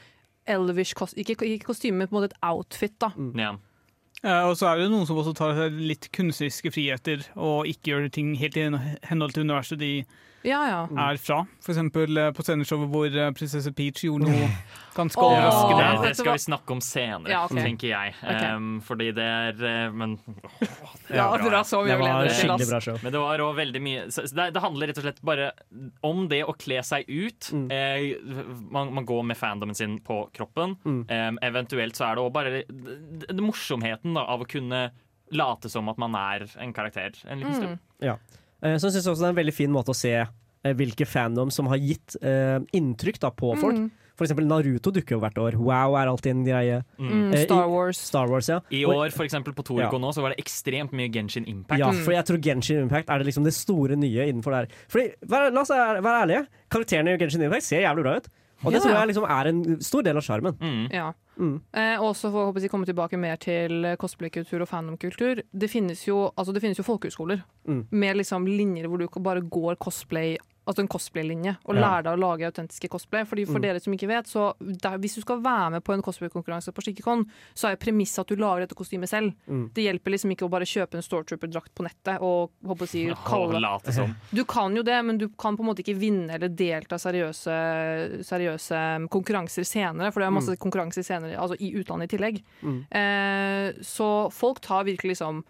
elvish kos ikke, ikke kostyme, men på en måte et outfit. da. Ja. Uh, og så er det noen som også tar litt kunstneriske friheter og ikke gjør ting helt i henhold til universet de Ja, ja. er fra. Eksempel eh, på sceneshowet hvor eh, prinsesse Peach gjorde noe ganske. Overraskende. vet det skal vi snakke om senere, Ja, okay. tenker jeg. Um, fordi det er eh, Men ja bra, har Det var skikkelig bra show. Men det var òg veldig mye det, det handler rett og slett bare om det å kle seg ut. Mm. Eh, man, man går med fandomen sin på kroppen. Mm. Eh, eventuelt så er det òg bare det, det, det morsomheten da, av å kunne late som at man er en karakter en liten stund. Mm. Eh, Så jeg synes også det er en veldig fin måte å se eh, hvilke fandom som har gitt eh, inntrykk da, på folk. Mm. For eksempel Naruto dukker jo hvert år. Wow er alltid en greie. Mm. Mm, Eh, i- Star Wars. Star Wars, ja. I år for eksempel, på Toriko Ja. nå så var det ekstremt mye Genshin Impact. Ja, Mm. for jeg tror Genshin Impact er det liksom det store nye innenfor det her. Fordi, vær, la oss være være ærlige, karakterene i Genshin Impact ser jævlig bra ut. Og det Ja, tror jeg liksom er en stor del av sjarmen. Mm. Ja. Mm. Eh, og så for å komme tilbake mer til cosplaykultur og fandomkultur. Det finnes jo, altså, det finnes jo folkehøyskoler Mm. med liksom linjer hvor du bare går cosplay Altså en cosplay-linje, og Ja. lære deg å lage autentiske cosplay. Fordi For Mm. dere som ikke vet, så der, hvis du skal være med på en cosplay-konkurranse på Skikkekon, så er premisset at du lager dette kostymet selv. Mm. Det hjelper liksom ikke å bare kjøpe en Stortrooper-drakt på nettet og håper å si, kalle som. Du kan jo det, men du kan på en måte ikke vinne eller delta seriøse, seriøse konkurranser senere, for det er masse konkurranser senere, altså i utlandet i tillegg. Mm. Eh, så folk tar virkelig liksom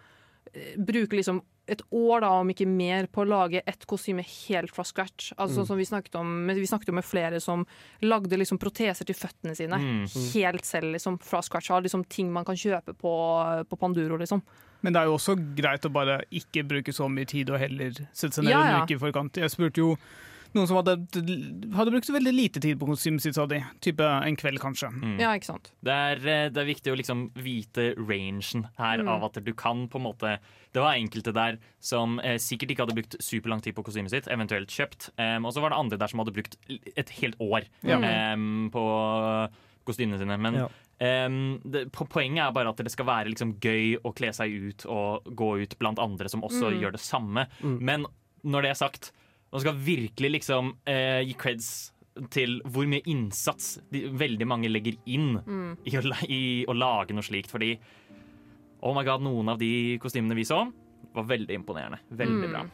eh, Bruker liksom et år, da, om ikke mer, på å lage et kostyme helt fra scratch. Altså mm. som Vi snakket om Vi snakket jo med flere som lagde liksom proteser til føttene sine. Mm. Helt selv, liksom, fra scratch. Av liksom ting man kan kjøpe på, på Panduro, liksom. Men det er jo også greit å bare ikke bruke så mye tid og heller sette seg ned Ja, en uke i forkant. Jeg spurte jo noen som hadde, hadde brukt veldig lite tid på kostymet sitt, sa. Type en kveld, kanskje. Mm. Ja, ikke sant. Det er, eh, det er viktig å liksom vite rangen her Mm. av at du kan på en måte Det var enkelte der som eh, sikkert ikke hadde brukt superlang tid på kostymet sitt, eventuelt kjøpt. Um, og så var det andre der som hadde brukt et helt år mm. um, på kostymene sine. Men Ja. um, det, po- poenget er bare at det skal være liksom gøy å kle seg ut og gå ut blant andre som også Mm. gjør det samme. Mm. Men når det er sagt, man skal virkelig liksom eh, gi creds til hvor mye innsats de, veldig mange legger inn Mm. i, å, i å lage noe slikt. Fordi oh my god, noen av de kostymene vi så, var veldig imponerende. Veldig Mm. bra.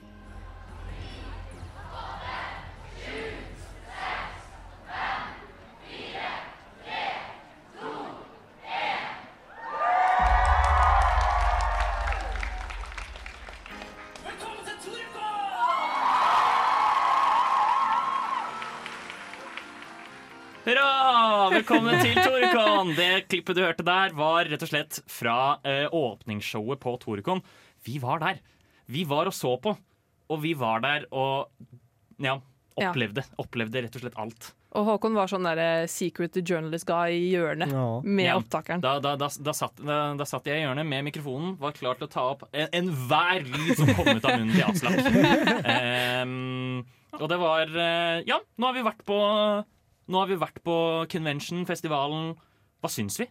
Velkommen til Torukon! Det klippet du hørte der, var rett og slett fra eh, åpningsshowet på Torukon. Vi var der. Vi var og så på, og vi var der og ja, Ja. opplevde. Opplevde rett og slett alt. Og Håkon var sånn der eh, secret journalist guy i hjørnet Ja. med Ja. opptakeren. Da, da, da, da, satt, da, da satt jeg i hjørnet med mikrofonen, var klar til å ta opp en- enhver lyd som kom ut av munnen til Aslak. um, og det var eh, Ja, nå har vi vært på Nå har vi vært på convention, festivalen. Hva syns vi?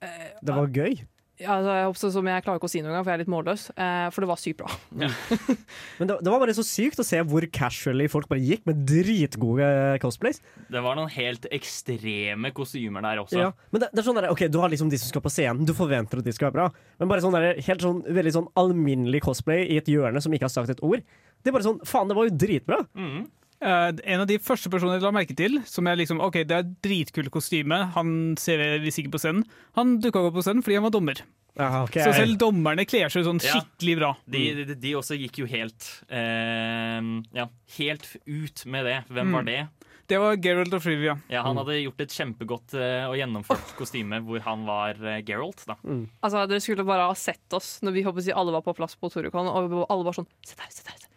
Det var gøy. Ja, altså, jeg, håper så- som jeg klarer ikke å si noe engang, for jeg er litt målløs. Eh, for det var sykt bra. Men det, det var bare så sykt å se hvor casually folk bare gikk med dritgode cosplays. Det var noen helt ekstreme kostymer der også. Ja. Men det, det er sånn der, ok, Du har liksom de som skal på scenen, du forventer at de skal være bra. Men bare sånn der, helt sånn veldig sånn alminnelig cosplay i et hjørne som ikke har sagt et ord. Det er bare sånn, faen, det var jo dritbra. Mm. Eh, en av de første personene jeg la merke til, som er liksom, ok, det er dritkult kostyme, han ser vi sikkert på scenen, han dukka opp på scenen fordi han var dommer. Ja, okay. Så selv dommerne kler seg sånn skikkelig bra. De, de, de også gikk jo helt uh, Ja, helt ut med det. Hvem Mm. var det? Det var Geralt of Rivia. Ja, Han hadde gjort et kjempegodt uh, og gjennomført kostyme hvor han var uh, Geralt. da Altså, Dere skulle bare ha sett oss når vi håper alle var på plass på Torukon, og alle var sånn Se der, se der, se der,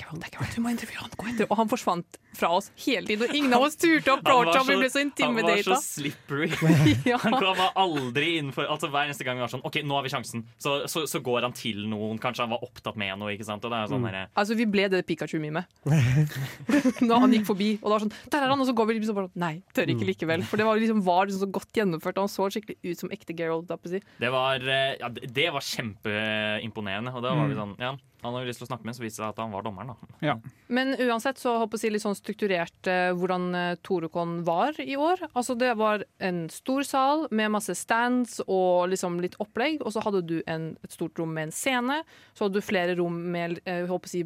der er det er Geralt, du må intervjue han, gå etter. Og han forsvant fra oss hele tiden, og ingen av oss turte å approache ham. Vi ble så han var så slippery. Ja. Han var aldri innenfor Altså Hver eneste gang vi var sånn OK, nå har vi sjansen. Så, så, så går han til noen. Kanskje han var opptatt med noe. ikke sant? Og det er sånn derre- Altså, vi ble det Pikachu-mimet. Når han gikk forbi, og det var sånn Der er han! Og så går vi liksom bare Nei, tør ikke likevel. For det var liksom, var liksom så godt gjennomført. og Han så skikkelig ut som ekte Geralt. da, på si. Det var, eh, ja, det det var kjempeimponerende. Og da var vi sånn Ja, han hadde lyst til å snakke med, så viste det seg at han var dommeren, da. Men uansett så håper jeg å si litt sånn strukturert eh, hvordan eh, Torukon var i år. Altså Det var en stor sal med masse stands og liksom litt opplegg. Og så hadde du en, et stort rom med en scene. Så hadde du flere rom med eh, håper å si,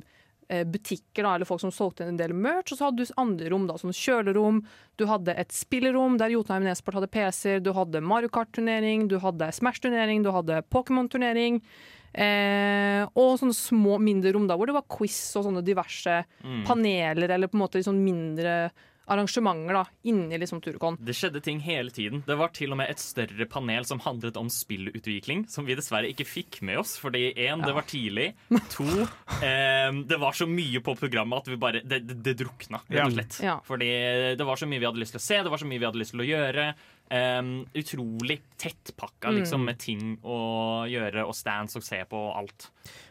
eh, butikker da, eller folk som solgte en del merch. Og så hadde du andre rom, da, som kjølerom. Du hadde et spillerom der Jotunheim Nesport hadde PC-er. Du hadde Mario Kart-turnering, du hadde Smash-turnering, du hadde Pokémon-turnering. Eh, og sånne små, mindre rom da, hvor det var quiz og sånne diverse Mm. paneler eller på en måte sånn mindre arrangementer da, inni liksom Turcon. Det skjedde ting hele tiden. Det var til og med et større panel som handlet om spillutvikling, som vi dessverre ikke fikk med oss. Fordi én, det var tidlig. To, eh, det var så mye på programmet at vi bare Det, det, det drukna, rett og slett. Ja. Fordi det var så mye vi hadde lyst til å se, det var så mye vi hadde lyst til å gjøre. Um, utrolig tettpakka liksom, med ting å gjøre og stands og se på og alt.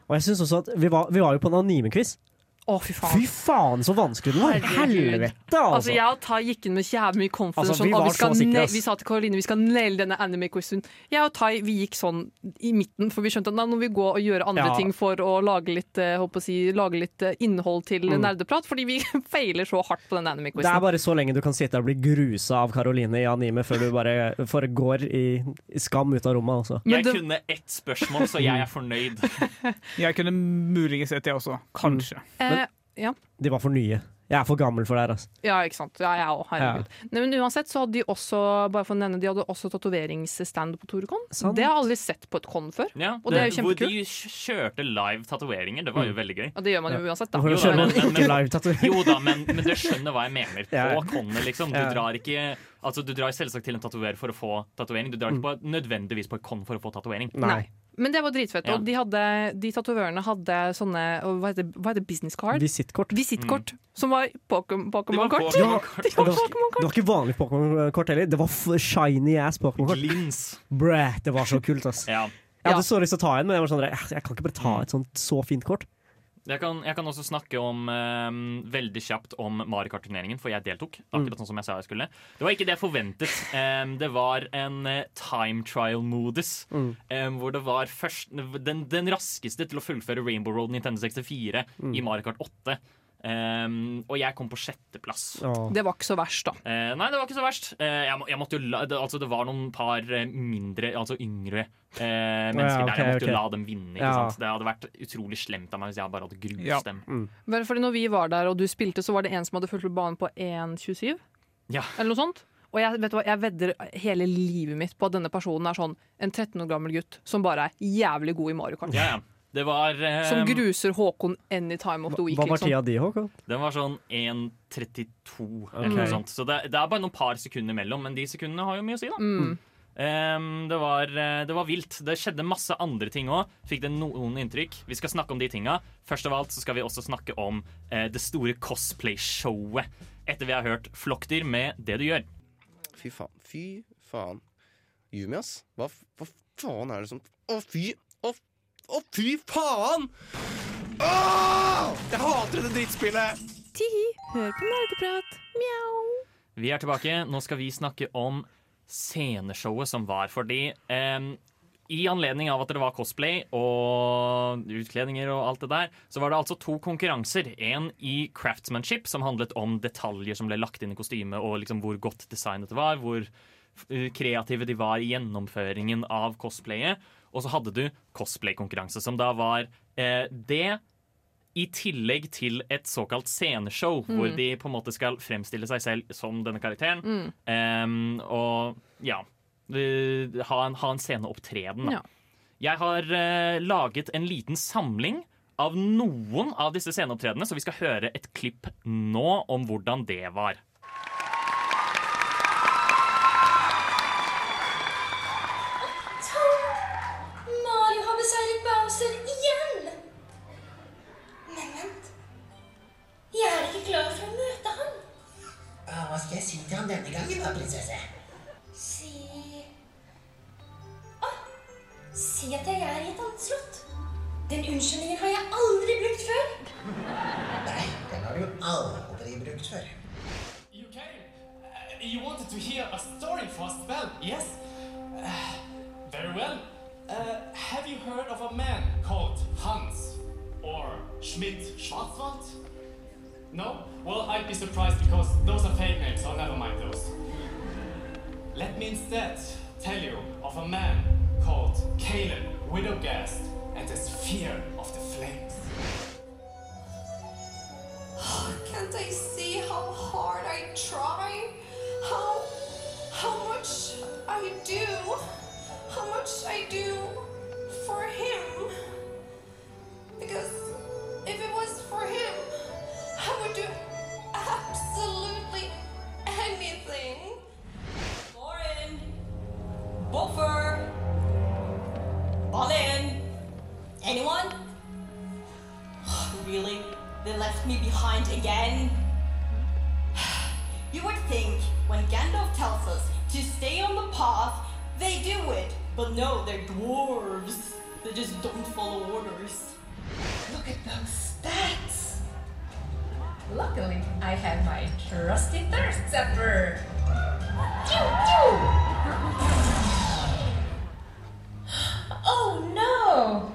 Og jeg synes også at vi var, vi var jo på en anime-quiz. Å, fy faen. Fy faen, så vanskelig det var! Helvete, Altså, altså! jeg og Tai gikk inn med jævlig mye confidence. Altså, vi sånn, vi, så sikre, vi sa til Karoline vi skal naile denne anime-quizen. Jeg og Tai vi gikk sånn i midten, for vi skjønte at nå må vi gå og gjøre andre Ja. ting for å lage litt, eh, håper å si, lage litt eh, innhold til nerdeprat, fordi vi feiler så hardt på den Det er bare så lenge du kan sitte og bli grusa av Karoline i anime før du bare for går i, i skam ut av rommet. Altså. Men Jeg det- kunne ett spørsmål, så jeg er fornøyd. Jeg kunne muligens et, jeg også. Kanskje. Eh, ja. De var for nye. Jeg er for gammel for det her. Altså. Ja, ikke sant. Ja, jeg òg, herregud. Nei, men uansett så hadde de også bare for å nevne, de hadde også tatoveringsstand på Torekon. Sant. Det har jeg aldri sett på et con før. Ja, Og det er jo kjempekult. hvor de kjørte live tatoveringer. Det var jo veldig gøy. Ja, det gjør man jo uansett, da. Jo da, men- men- Jo da, men, men du skjønner hva jeg mener. På Ja. liksom. Du drar ikke Altså, du drar selvsagt til en tatoverer for å få tatovering. Du drar ikke på, nødvendigvis på et kon for å få tatovering. Nei. Men det var dritfett. Ja. Og de, hadde, de tatovørene hadde sånne og hva heter, hva heter business card? Visittkort. Visittkort. Som var Pokémon- Det var Pokémon-kort. Pokémon-kort. Det var, det var ikke vanlig Pokémon-kort heller. Det var f- shiny ass Pokémon-kort. Glins. Bræ, det var så kult, ass. Ja. Jeg hadde så lyst til å ta en, men jeg var sånn «Eh, jeg kan ikke bare ta et sånt så fint kort. Jeg kan, jeg kan også snakke om eh, veldig kjapt om Mario Kart-turneringen, for jeg deltok. Akkurat sånn som jeg sa jeg skulle. Det var ikke det jeg forventet. Um, det var en eh, time trial-modus. eh, hvor det var først, den, den raskeste til å fullføre Rainbow Road Nintendo 64 i Mario Kart 8. Eh, og jeg kom på sjetteplass. Oh. Det var ikke så verst, da. Uh, nei, det var ikke så verst. Uh, jeg, må, jeg måtte jo la, det, altså, det var noen par eh, mindre, altså yngre uh, mennesker ok, der. Jeg måtte okay. jo la dem vinne. Ikke Ja. sant? Det hadde vært utrolig slemt av meg hvis jeg bare hadde grust Ja. dem. Vel, fordi når vi var der og du spilte, så var det en som hadde fulgt banen på 1.27, Ja. eller noe sånt. Og jeg, vet du hva, jeg vedder hele livet mitt på at denne personen er sånn en 13 år gammel gutt som bare er jævlig god i Mario Kart. Ja, ja. Det var eh, Som gruser Håkon any time of the week. Hva var liksom. tida di, Håkon? Den var sånn 1.32 eller noe sånt. Så det, det er bare noen par sekunder imellom, men de sekundene har jo mye å si, da. Mm. Um, det, var, eh, det var vilt. Det skjedde masse andre ting òg. Fikk det noen inntrykk? Vi skal snakke om de tinga. Først av alt så skal vi også snakke om eh, det store cosplay-showet. Etter vi har hørt Flokkdyr med Det du gjør. Fy faen. Fy faen. Yumi, ass. Hva, hva faen er det som Å, fy! Å, å fy faen! Åh! Jeg hater dette drittspillet! Tihi, hør på nerdeprat. Mjau. Vi er tilbake. Nå skal vi snakke om sceneshowet som var. Fordi em, i anledning av at det var cosplay og utkledninger og alt det der, så var det altså to konkurranser. En i craftsmanship, som handlet om detaljer som ble lagt inn i kostymet, og liksom hvor godt designet det var, hvor eh, kreative de var i gjennomføringen av cosplayet. Og så hadde du cosplay-konkurranse, som da var eh, det i tillegg til et såkalt sceneshow, hvor de på en måte skal fremstille seg selv som denne karakteren. Em, og ja ha en, ha en sceneopptreden. Ja. Jeg har eh, laget en liten samling av noen av disse sceneopptredenene, så vi skal høre et klipp nå om hvordan det var. Dwarves. that just don't follow orders. Look at those stats. Luckily, I have my trusty thirst zapper. Oh no!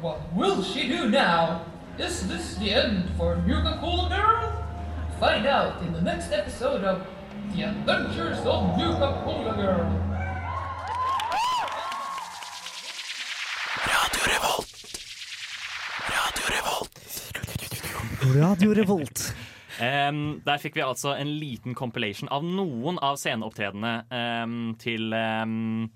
What will she do now? Is this the end for Nuka Cola Girl? Find out in the next episode of The Adventures of Nuka Cola Girl. Radio Revolt. Um, der fikk vi altså en liten compilation av noen av sceneopptredenene um, til s-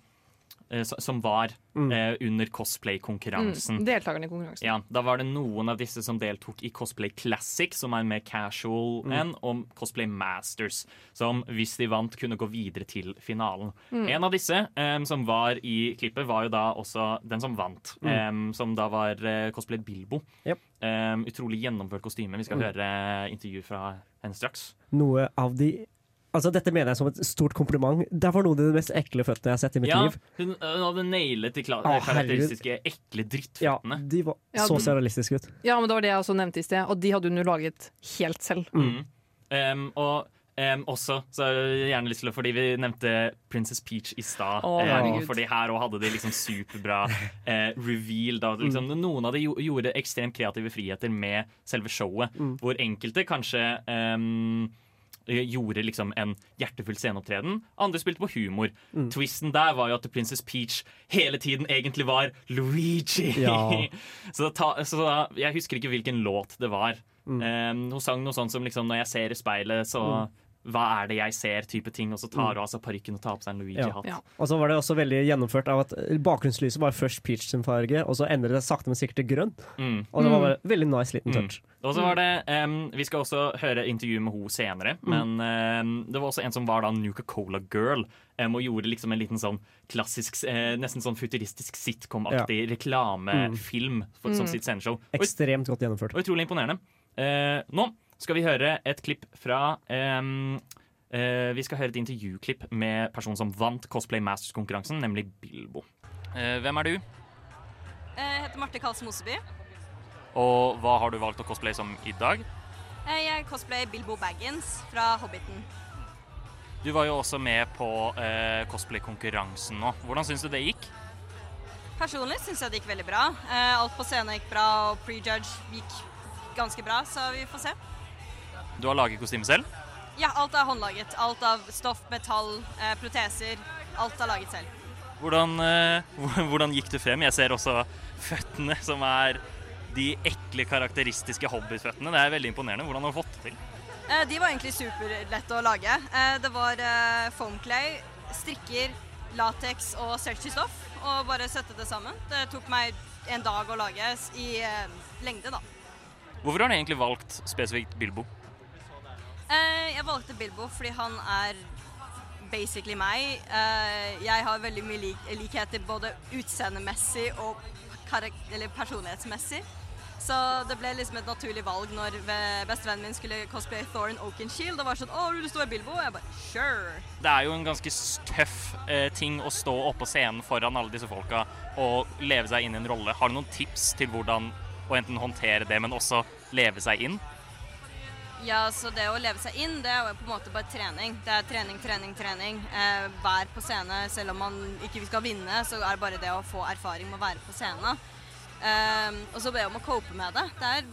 Som var eh, under cosplay-konkurransen. Mm, deltakerne i konkurransen. Ja, Da var det noen av disse som deltok i Cosplay Classic, som er mer casual Mm. enn, og Cosplay Masters, som hvis de vant, kunne gå videre til finalen. Mm. En av disse em, som var i klippet, var jo da også den som vant, Mm. em, som da var eh, Cosplay Bilbo. Yep. Em, utrolig gjennomført kostyme. Vi skal Mm. høre intervju fra henne straks. Noe av de Altså, dette mener jeg som et stort kompliment. Det var noen av de mest ekle føttene jeg har sett i mitt Ja, liv. hun, hun hadde nailet de Å, karakteristiske ekle drittføttene. Ja, De var Ja, så surrealistiske ut. Ja, men det var det jeg også nevnte i sted, og de hadde hun jo laget helt selv. Mm. Um, og um, også så har jeg gjerne lyst til å Fordi vi nevnte Princess Peach i stad. Oh, um, fordi her òg hadde de liksom superbra uh, reveal. Da. Liksom, Noen av de gjo- gjorde ekstremt kreative friheter med selve showet. Mm. Hvor enkelte kanskje um, gjorde liksom en hjertefull sceneopptreden. Andre spilte på humor. Mm. Twisten der var jo at Princess Peach hele tiden egentlig var Luigi. Ja. så, ta, så da, jeg husker ikke hvilken låt det var. Mm. Um, hun sang noe sånt som liksom, 'Når jeg ser i speilet, så Mm. Hva er det jeg ser?' type ting. Og så tar Mm. hun av seg parykken og tar på seg en Luigi-hatt. Og så var det også veldig gjennomført av at bakgrunnslyset var først peach sin farge, og så endret det sakte, men sikkert til grønn. Mm. Og det var bare veldig nice liten Mm. touch. Og så var det, um, Vi skal også høre intervju med henne senere, Mm. men um, det var også en som var da Nuka Cola Girl. Um, og gjorde liksom en liten sånn klassisk, uh, nesten sånn futuristisk sitcom-aktig reklamefilm for, som Mm. sitt sceneshow. Ekstremt godt gjennomført. og utrolig imponerende. Uh, nå skal vi høre et klipp fra um, uh, Vi skal høre et intervjuklipp med personen som vant Cosplay Masters-konkurransen, nemlig Bilbo. Uh, hvem er du, Jeg heter Marte Karlsen Moseby. og hva har du valgt å cosplaye som i dag? Eh, Jeg cosplayer Bilbo Baggins fra Hobbiten. Du var jo også med på eh, cosplay-konkurransen nå. Hvordan syns du det gikk? Personlig syns jeg det gikk veldig bra. Eh, Alt på scenen gikk bra, og prejudge gikk ganske bra, så vi får se. Du har laget kostymet selv? Ja, alt er håndlaget. Alt av stoff, metall, eh, proteser. Alt er laget selv. Hvordan, eh, hvordan gikk du frem? Jeg ser også føttene, som er de ekle, karakteristiske hobbitføttene. Det er veldig imponerende. Hvordan har du fått det til? Eh, De var egentlig superlette å lage. Eh, Det var eh, foam clay, strikker, lateks og stretchy-stoff. Og bare sette det sammen. Det tok meg en dag å lage i eh, lengde, da. Hvorfor har du egentlig valgt spesifikt Bilbo? Eh, Jeg valgte Bilbo fordi han er basically meg. Eh, Jeg har veldig mye lik likheter både utseendemessig og personlighetsmessig. Så det ble liksom et naturlig valg når bestevennen min skulle cosplaye Thor and Oakenshield. Det var sånn 'Å, du stå i Bilbo?' Og jeg bare 'sure'. Det er jo en ganske tøff eh, ting å stå oppå scenen foran alle disse folka og leve seg inn i en rolle. Har du noen tips til hvordan å enten håndtere det, men også leve seg inn? Ja, så det å leve seg inn, det er jo på en måte bare trening. Det er trening, trening, trening. Eh, vær på scene. Selv om man ikke skal vinne, så er det bare det å få erfaring med å være på scenen. Eh, og så be om å cope med det. Det er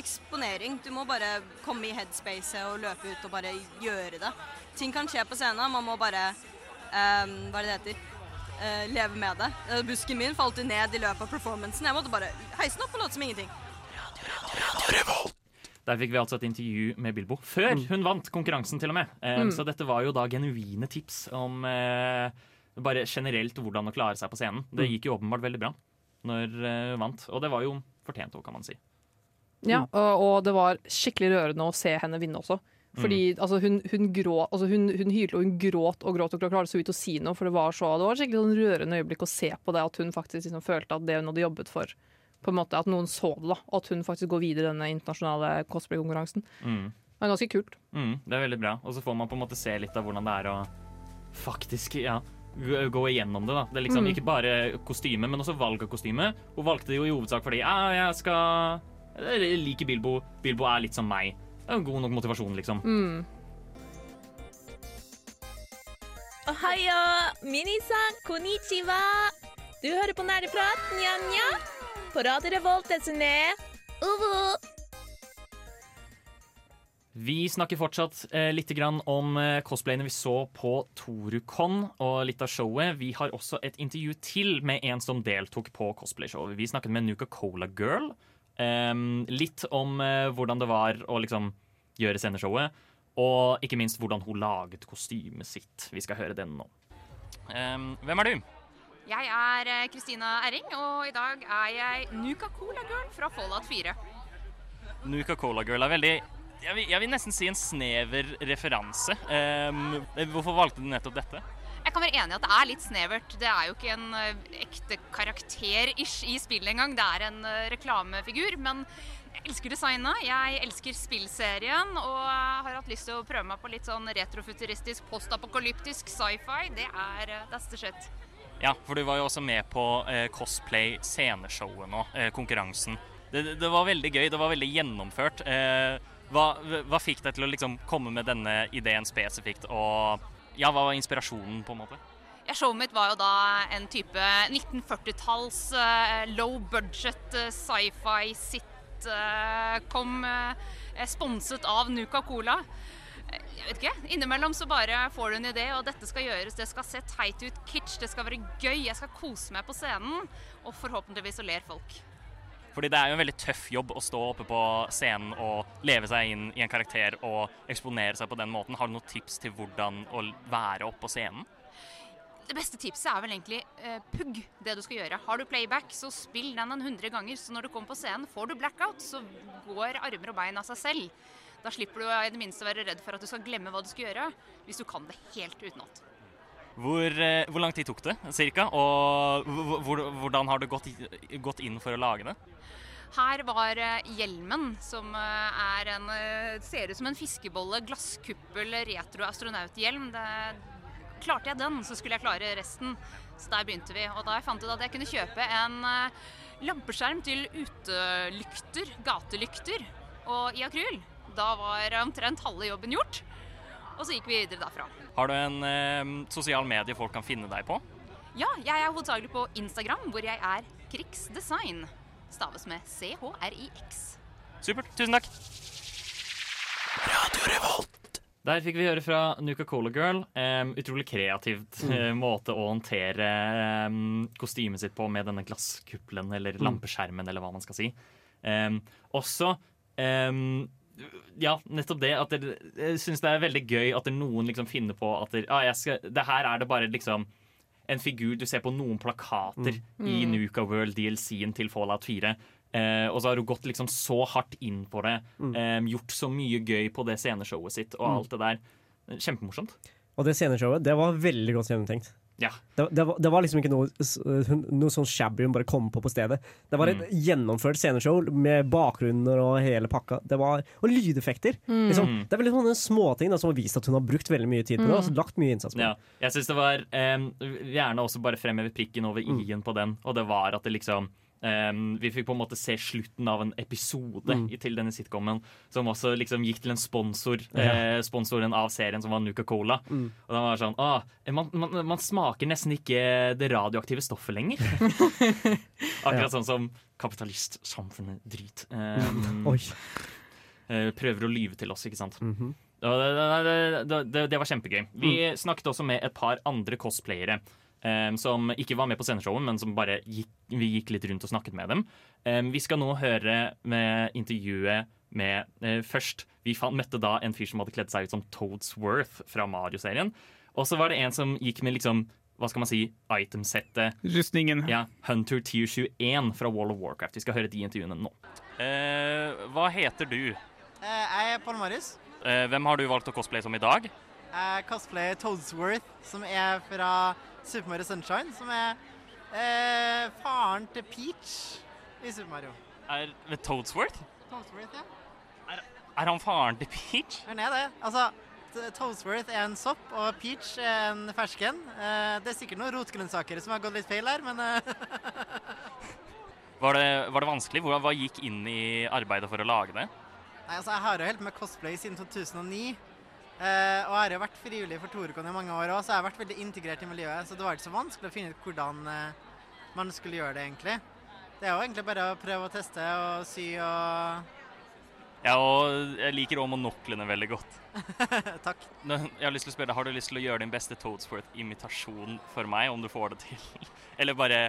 eksponering. Du må bare komme i headspacet og løpe ut og bare gjøre det. Ting kan skje på scenen. Man må bare eh, Hva er det det heter? Eh, leve med det. Eh, Busken min falt jo ned i løpet av performancen. Jeg måtte bare heise den opp og late som ingenting. Der fikk vi altså et intervju med Bilbo før hun vant konkurransen, til og med. Eh, Mm. Så dette var jo da genuine tips om eh, bare generelt hvordan å klare seg på scenen. Det Mm. gikk jo åpenbart veldig bra når eh, hun vant, og det var jo fortjent òg, kan man si. Ja, og, og det var skikkelig rørende å se henne vinne også. Fordi altså, hun, hun, grå, altså, hun, hun hylte og hun gråt og gråt og klarte så vidt å si noe. For det var så det var skikkelig sånn rørende øyeblikk å se på det, at hun faktisk liksom følte at det hun hadde jobbet for, på en måte, at noen så det. da, Og at hun faktisk går videre i denne internasjonale cosplay-konkurransen. Mm. Det er ganske kult. Mm, det er veldig bra. Og så får man på en måte se litt av hvordan det er å faktisk ja, gå igjennom det. da. Det er liksom Mm. Ikke bare kostyme, men også valg av kostyme. Hun valgte det jo i hovedsak fordi ja, jeg skal Jeg liker Bilbo. Bilbo er litt som meg. Det er en god nok motivasjon, liksom. Mm. Ohayo, minisan, konnichiwa. Du hører på Nerdeprat, nja-nja. På Radio Revolt, desene. Uvu. Vi snakker fortsatt eh, litt om eh, cosplayene vi så på Torukon og litt av showet. Vi har også et intervju til med en som deltok på cosplayshowet. Vi snakket med Nuka Cola Girl. em, litt om eh, hvordan det var å liksom gjøre sceneshowet. Og ikke minst hvordan hun laget kostymet sitt. Vi skal høre den nå. Em, hvem er du? Jeg er eh, Kristina Erring, og i dag er jeg Nuka Cola Girl fra Fallout 4. Nuka Cola Girl er veldig jeg vil, jeg vil nesten si en snever referanse. Um, hvorfor valgte du nettopp dette? Jeg kan være enig i at det er litt snevert. Det er jo ikke en eh, ekte karakter-ish i spillet engang. Det er en eh, reklamefigur. Men jeg elsker designet, jeg elsker spillserien og har hatt lyst til å prøve meg på litt sånn retrofuturistisk, postapokalyptisk sci-fi. Det er that's the shit. Ja, for du var jo også med på eh, cosplay sceneshowet nå, eh, konkurransen. Det, det- var veldig gøy, det var veldig gjennomført. Eh, hva, hva fikk deg til å liksom komme med denne ideen spesifikt, og ja, hva var inspirasjonen, på en måte? Ja, showet mitt var jo da en type 1940-talls eh, low budget eh, sci-fi sitcom uh, sponset av Nuka Cola. Jeg vet ikke, Innimellom så bare får du en idé, og dette skal gjøres. Det skal se teit ut, kitsch, det skal være gøy. Jeg skal kose meg på scenen, og forhåpentligvis så ler folk. Fordi det er jo en veldig tøff jobb å stå oppe på scenen og leve seg inn i en karakter og eksponere seg på den måten. Har du noen tips til hvordan å være oppe på scenen? Det beste tipset er vel egentlig eh, pugg det du skal gjøre. Har du playback, så spill den en hundre ganger. Så når du kommer på scenen, får du blackout, så går armer og bein av seg selv. Da slipper du i det minste å være redd for at du skal glemme hva du skal gjøre, hvis du kan det helt utenat. Hvor, eh, hvor lang tid tok det, cirka? Og hvor, hvor, hvordan har du gått, gått inn for å lage det? Her var eh, hjelmen, som eh, er en ser ut som en fiskebolle, glasskuppel, retro astronauthjelm. Det, klarte jeg den, så skulle jeg klare resten. Så der begynte vi. Og da jeg fant ut at jeg kunne kjøpe en lampeskjerm til utelykter, gatelykter, og i akryl, da var omtrent halve jobben gjort. Og så gikk vi videre derfra. Har du en eh, sosial medie folk kan finne deg på? Ja, jeg er hovedsakelig på Instagram, hvor jeg er krigsdesign. Staves med C-H-R-I-X. Supert. Tusen takk. Der fikk vi høre fra Nuka Cola Girl. Um, utrolig kreativt Mm. eh, måte å håndtere um, kostymet sitt på med denne glasskuppelen eller Mm. lampeskjermen, eller hva man skal si. Um, også em, ja, nettopp det at dere Jeg syns det er veldig gøy at noen liksom finner på at dere, ah, jeg skal, det her er det bare liksom en figur du ser på noen plakater Mm. i Mm. Nuka World DLC-en til Fallout 4. Eh, og så har hun gått liksom så hardt inn på det. Mm. Eh, gjort så mye gøy på det sceneshowet sitt og Mm. alt det der. Kjempemorsomt. Og det sceneshowet, det var veldig godt gjennomtenkt. Ja. Det, det, var, det var liksom ikke noe, noe sånn shabby hun bare kom på på stedet. Det var et Mm. gjennomført sceneshow med bakgrunner og hele pakka. Det var, og lydeffekter. Mm. Liksom, Mm. det er veldig sånne småting som har vist at hun har brukt veldig mye tid på det. Mm. Og lagt mye innsats på Ja, jeg syns det var um, Gjerne også bare fremheve prikken over i-en på den, og det var at det liksom em, vi fikk på en måte se slutten av en episode Mm. til denne sitcomen, som også liksom gikk til en sponsor, Ja. eh, sponsoren av serien, som var Nuca-Cola. Mm. Og den var sånn ah, man, man, man smaker nesten ikke det radioaktive stoffet lenger. Akkurat sånn som kapitalistsamfunnet drit. Um, Oi. eh, prøver å lyve til oss, ikke sant. Mm -hmm. det, det, det, det, det var kjempegøy. Vi snakket også med et par andre cosplayere. Em, som ikke var med på sceneshowet, men som bare gikk, vi gikk litt rundt og snakket med dem. Um, vi skal nå høre med intervjuet med uh, Først, vi fant, møtte da en fyr som hadde kledd seg ut som Toadsworth fra Mario-serien. Og så var det en som gikk med liksom hva skal man si, itemsettet Rustningen. Ja, Hunter Tier 21 fra Wall of Warcraft. Vi skal høre de intervjuene nå. hva heter du? Uh, Jeg er Paul Marius. hvem har du valgt å cosplaye som i dag? Jeg cosplayer Toadsworth, som er fra Super Mario Sunshine, som er eh, faren til Peach i Super Mario. Er Toadsworth? Toadsworth, ja. Er han faren til Peach? Han er det. Altså, Toadsworth er en sopp, og Peach er en fersken. Eh, det er sikkert noen rotgrønnsaker som har gått litt feil her, men eh, Var det, var det vanskelig? Hva, hva gikk inn i arbeidet for å lage det? Nei, altså, jeg har jo holdt med cosplay siden 2009. eh, og jeg har jo vært frivillig for Torukon i mange år òg, så jeg har vært veldig integrert i miljøet. Så det var ikke så vanskelig å finne ut hvordan eh, man skulle gjøre det, egentlig. Det er jo egentlig bare å prøve å teste og sy og Ja, og jeg liker òg monoklene veldig godt. Takk. Jeg har lyst til å spørre deg, Har du lyst til å gjøre din beste Toadsworth-imitasjon for meg, om du får det til? Eller bare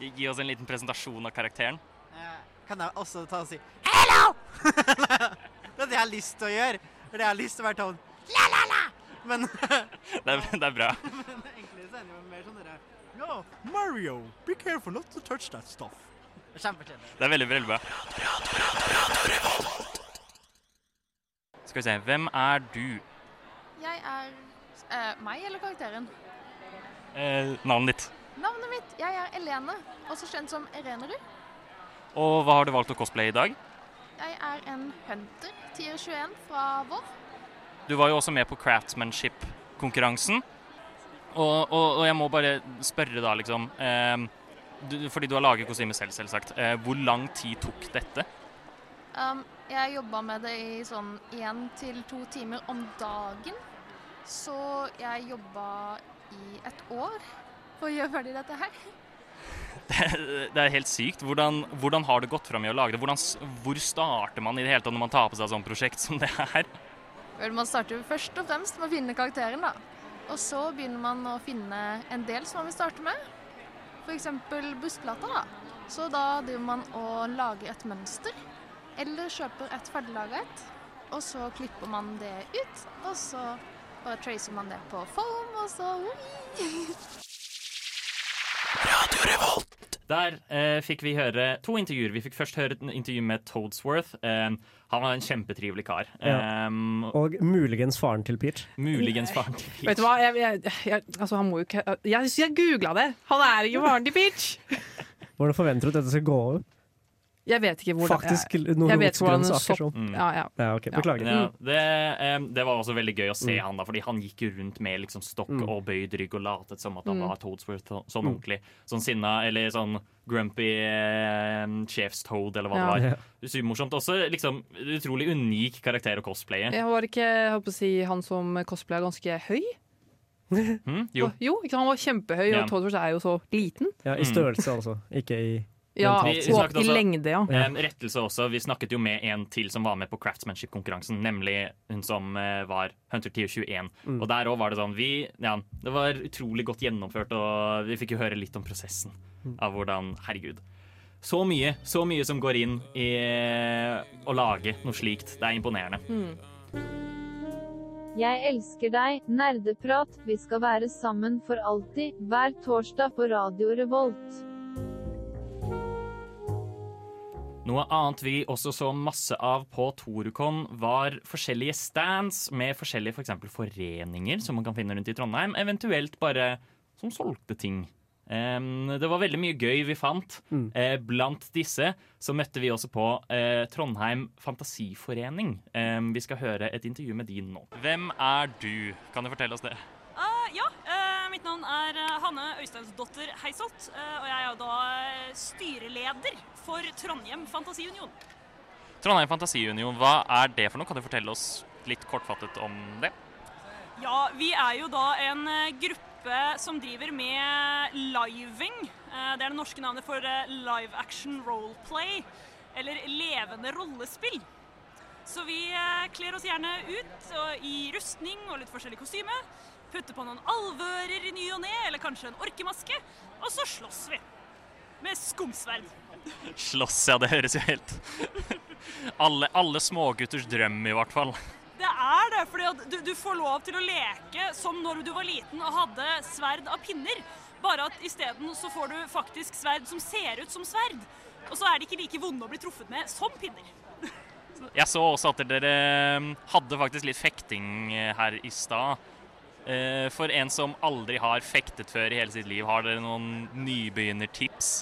gi oss en liten presentasjon av karakteren? eh, Kan jeg også ta og si Hello! det er det jeg har lyst til å gjøre. Det er det jeg har lyst til å være sånn la-la-la! Men Det er, det er bra. Men egentlig så det mer sånn derre No, Mario, be careful not to touch that stuff. Kjempekjedelig. Det er veldig, veldig bra. Skal vi se, hvem er du? Jeg er eh, meg eller karakteren? Eh, navnet ditt. Navnet mitt jeg er Elene, også kjent som Erenerud. Og hva har du valgt å cosplaye i dag? Jeg er en hunter, tier 21 fra Vår. Du var jo også med på Craftsmanship-konkurransen. Og, og, og jeg må bare spørre da, liksom eh, du, Fordi du har laget kostyme selv, selvsagt. Eh, hvor lang tid tok dette? Um, jeg jobba med det i sånn én til to timer om dagen. Så jeg jobba i et år for å gjøre ferdig dette her. Det, det er helt sykt. Hvordan, hvordan har det gått fram i å lage det? Hvordan, hvor starter man i det hele tatt når man tar på seg et sånt prosjekt som det her? Vel, Man starter først og fremst med å finne karakteren, da. Og så begynner man å finne en del som man vil starte med. F.eks. bussplata. da. Så da driver man og lager et mønster. Eller kjøper et ferdiglaga et. Og så klipper man det ut. Og så bare tracer man det på foam, og så Der eh, fikk vi høre to intervjuer. Vi fikk først høre et intervju med Toadsworth. Eh, han var en kjempetrivelig kar. Ja. Um, Og muligens faren til Peach. muligens faren til Peach. Vet du hva, jeg, jeg, jeg, altså, han må jo ikke Jeg, jeg googla det! Han er ikke faren til Peach! Hvordan forventer du at dette skal gå over? Jeg vet ikke hvordan Faktisk hvordan en sopp sånn. ja, ja. Ja, ok, beklager. Ja, det, um, det var også veldig gøy å se Mm. han da, fordi han gikk rundt med liksom stokk Mm. og bøyd rygg og latet som at han Mm. var Toadsworth sånn Mm. ordentlig. Sånn sinna, eller sånn grumpy eh, sjefstoad, eller hva Ja. det var. Supermorsomt. Også liksom utrolig unik karakter å cosplaye. Jeg var ikke jeg holdt på å si, han som cosplaya ganske høy? Mm, jo. jo ikke, han var kjempehøy, Ja. og Toadworth er jo så liten. Ja, I Mm. størrelse, altså. Ikke i Ja, Vi- vi og i lengde, ja. En rettelse også. Vi snakket jo med en til som var med på Craftsmanship-konkurransen, nemlig hun som eh, var Hunter 1021. Mm. Og der òg var det sånn vi, ja, Det var utrolig godt gjennomført, og vi fikk jo høre litt om prosessen Mm. av hvordan Herregud. Så mye, så mye som går inn i eh, å lage noe slikt. Det er imponerende. Jeg elsker deg, nerdeprat, vi skal være sammen for alltid, hver torsdag på Radio Revolt. Noe annet vi også så masse av på Torucon, var forskjellige stands med forskjellige for eksempel foreninger som man kan finne rundt i Trondheim, eventuelt bare som solgte ting. Det var veldig mye gøy vi fant. Eh, blant disse så møtte vi også på eh, Trondheim Fantasiforening. Vi skal høre et intervju med de nå. Hvem er du? Kan du fortelle oss det? Mitt navn er eh, Hanne Øysteinsdotter Heisholt, eh, og jeg er jo da eh, styreleder for Trondheim Fantasiunion. Trondheim Fantasiunion, hva er det for noe? Kan du fortelle oss litt kortfattet om det? Ja, vi er jo da en gruppe som driver med living. Det er det norske navnet for live action roleplay, eller levende rollespill. Så vi kler oss gjerne ut i rustning og litt forskjellig kostyme. Putter på noen alvører i ny og ne, eller kanskje en orkemaske. Og så slåss vi. Med skumsverd. Slåss, ja. Det høres jo helt Alle, alle smågutters drøm, i hvert fall. Det er det, fordi du, du får lov til å leke som når du var liten og hadde sverd av pinner. Bare at isteden så får du faktisk sverd som ser ut som sverd. Og så er de ikke like vonde å bli truffet med som pinner. Jeg så også at dere eh, hadde faktisk litt fekting eh, her i stad. Eh, For en som aldri har fektet før i hele sitt liv, har dere noen nybegynnertips?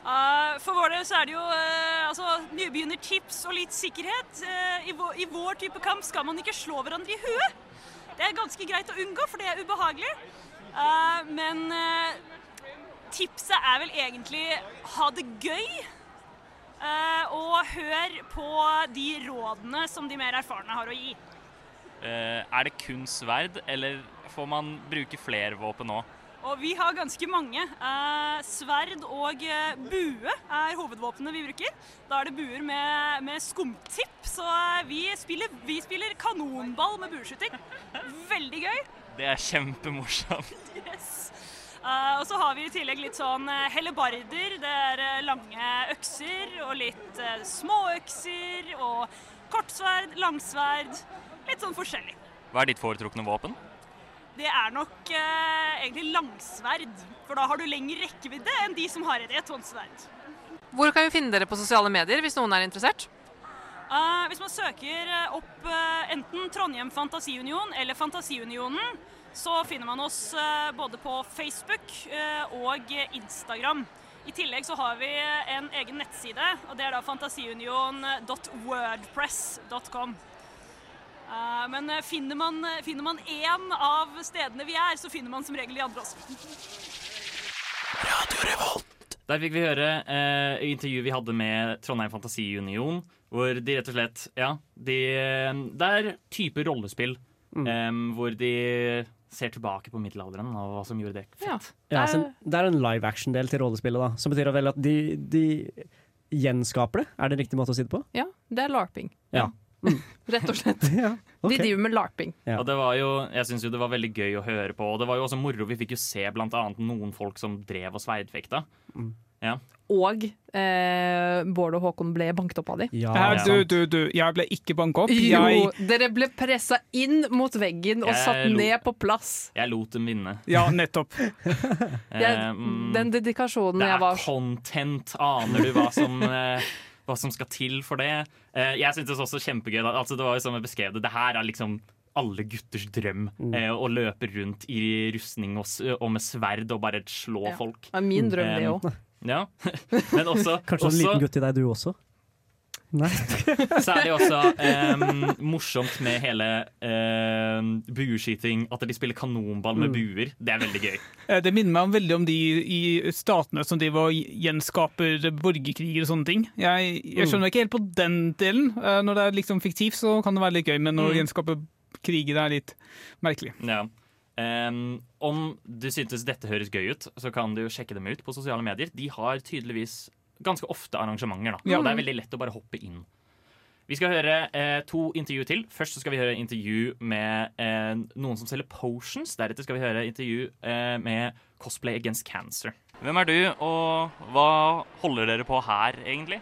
Eh, for vår del så er det jo eh, altså, nybegynnertips og litt sikkerhet. I, vår, type kamp skal man ikke slå hverandre i huet. Det er ganske greit å unngå, for det er ubehagelig. Eh, men tipset er vel egentlig ha det gøy. og hør på de rådene som de mer erfarne har å gi. Eh, Er det kun sverd, eller får man bruke flere våpen òg? Og vi har ganske mange. Eh, sverd og eh, bue er hovedvåpnene vi bruker. Da er det buer med, med skumtipp, så eh, vi spiller, vi spiller kanonball med bueskyting. Veldig gøy. Det er kjempemorsomt. Yes. Eh, og så har vi i tillegg litt sånn hellebarder. Det er lange økser og litt eh, småøkser og kortsverd, langsverd. Litt sånn forskjellig. Hva er ditt foretrukne våpen? Det er nok eh, egentlig langsverd, for da har du lengre rekkevidde enn de som har et etthåndssverd. Hvor kan vi finne dere på sosiale medier hvis noen er interessert? Uh, hvis man søker eh, opp uh, enten Trondheim Fantasiunion eller Fantasiunionen, så finner man oss uh, både på Facebook og Instagram. I tillegg så har vi en egen nettside, og det er da fantasiunion.wordpress.com. Eh, men eh, finner man, finner man én av stedene vi er, så finner man som regel de andre også. Der fikk vi høre eh, intervjuet vi hadde med Trondheim Fantasiunion, hvor de rett og slett Ja, de, det er type rollespill eh, hvor de ser tilbake på middelalderen og hva som gjorde det fett. Ja, så det er en live action-del til rollespillet, da. Som betyr vel at de, de gjenskaper det? Er det riktig måte å si det på? Ja, det er larping. Ja. Rett og slett. ok. De driver med larping. Og det var jo, jeg synes jo det var veldig gøy å høre på. Og det var jo også moro. Vi fikk jo se blant annet noen folk som drev og sverdfekta. Ja. Og eh, Bård og Håkon ble banket opp av de. Ja. du, du, du, jeg ble ikke banket opp. Jo, Jeg, dere ble pressa inn mot veggen og Jeg satt lo- ned på plass. Jeg lot dem vinne. ja, nettopp. Jeg, den dedikasjonen jeg var det er content. Aner du hva som, eh, hva som skal til for det? Eh, jeg syntes også kjempegøy. da. Altså, det var jo sånn jeg beskrev det. Det her er liksom alle gutters drøm. Eh, å løpe rundt i rustning og, og med sverd og bare slå Ja. folk. Det er min drøm, det òg. også. Ja. Men også, Kanskje en liten gutt i deg, du også? Nei. så er det også um, morsomt med hele um, bueskyting. At de spiller kanonball med Mm. buer. Det er veldig gøy. Eh, Det minner meg om veldig om de i statene som driver og gjenskaper borgerkriger og sånne ting. Jeg, jeg skjønner ikke helt på den delen. Eh, Når det er liksom fiktivt, så kan det være litt gøy, men når Mm. å gjenskape kriger er litt merkelig. Ja. Um, om du syntes dette høres gøy ut, så kan du sjekke dem ut på sosiale medier. De har tydeligvis ganske ofte arrangementer, da. Ja. Og det er veldig lett å bare hoppe inn. Vi skal høre eh, to intervju til. Først så skal vi høre intervju med eh, noen som selger potions. Deretter skal vi høre intervju eh, med Cosplay Against Cancer. Hvem er du, og hva holder dere på her, egentlig?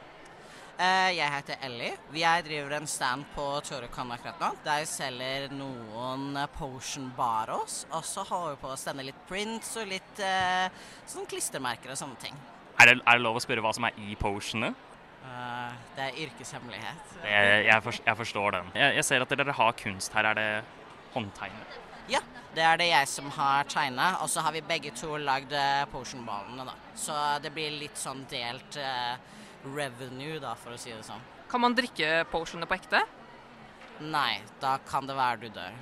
Eh, jeg heter Ellie. Jeg driver en stand på Torocon akkurat nå. Der jeg selger noen potion baros. Og så holder vi på å stende litt prints og litt eh, sånn klistremerker og sånne ting. Er det, er det lov å spørre hva som er i potionene? Uh, det er yrkeshemmelighet. Jeg, jeg, for, jeg forstår den. Jeg, jeg ser at dere har kunst her. Er det håndtegnet? Ja, det er det jeg som har tegna, og så har vi begge to lagd eh, potionballene, da. Så det blir litt sånn delt uh, revenue, da, for å si det sånn. Kan man drikke potionene på ekte? Nei, da kan det være du dør.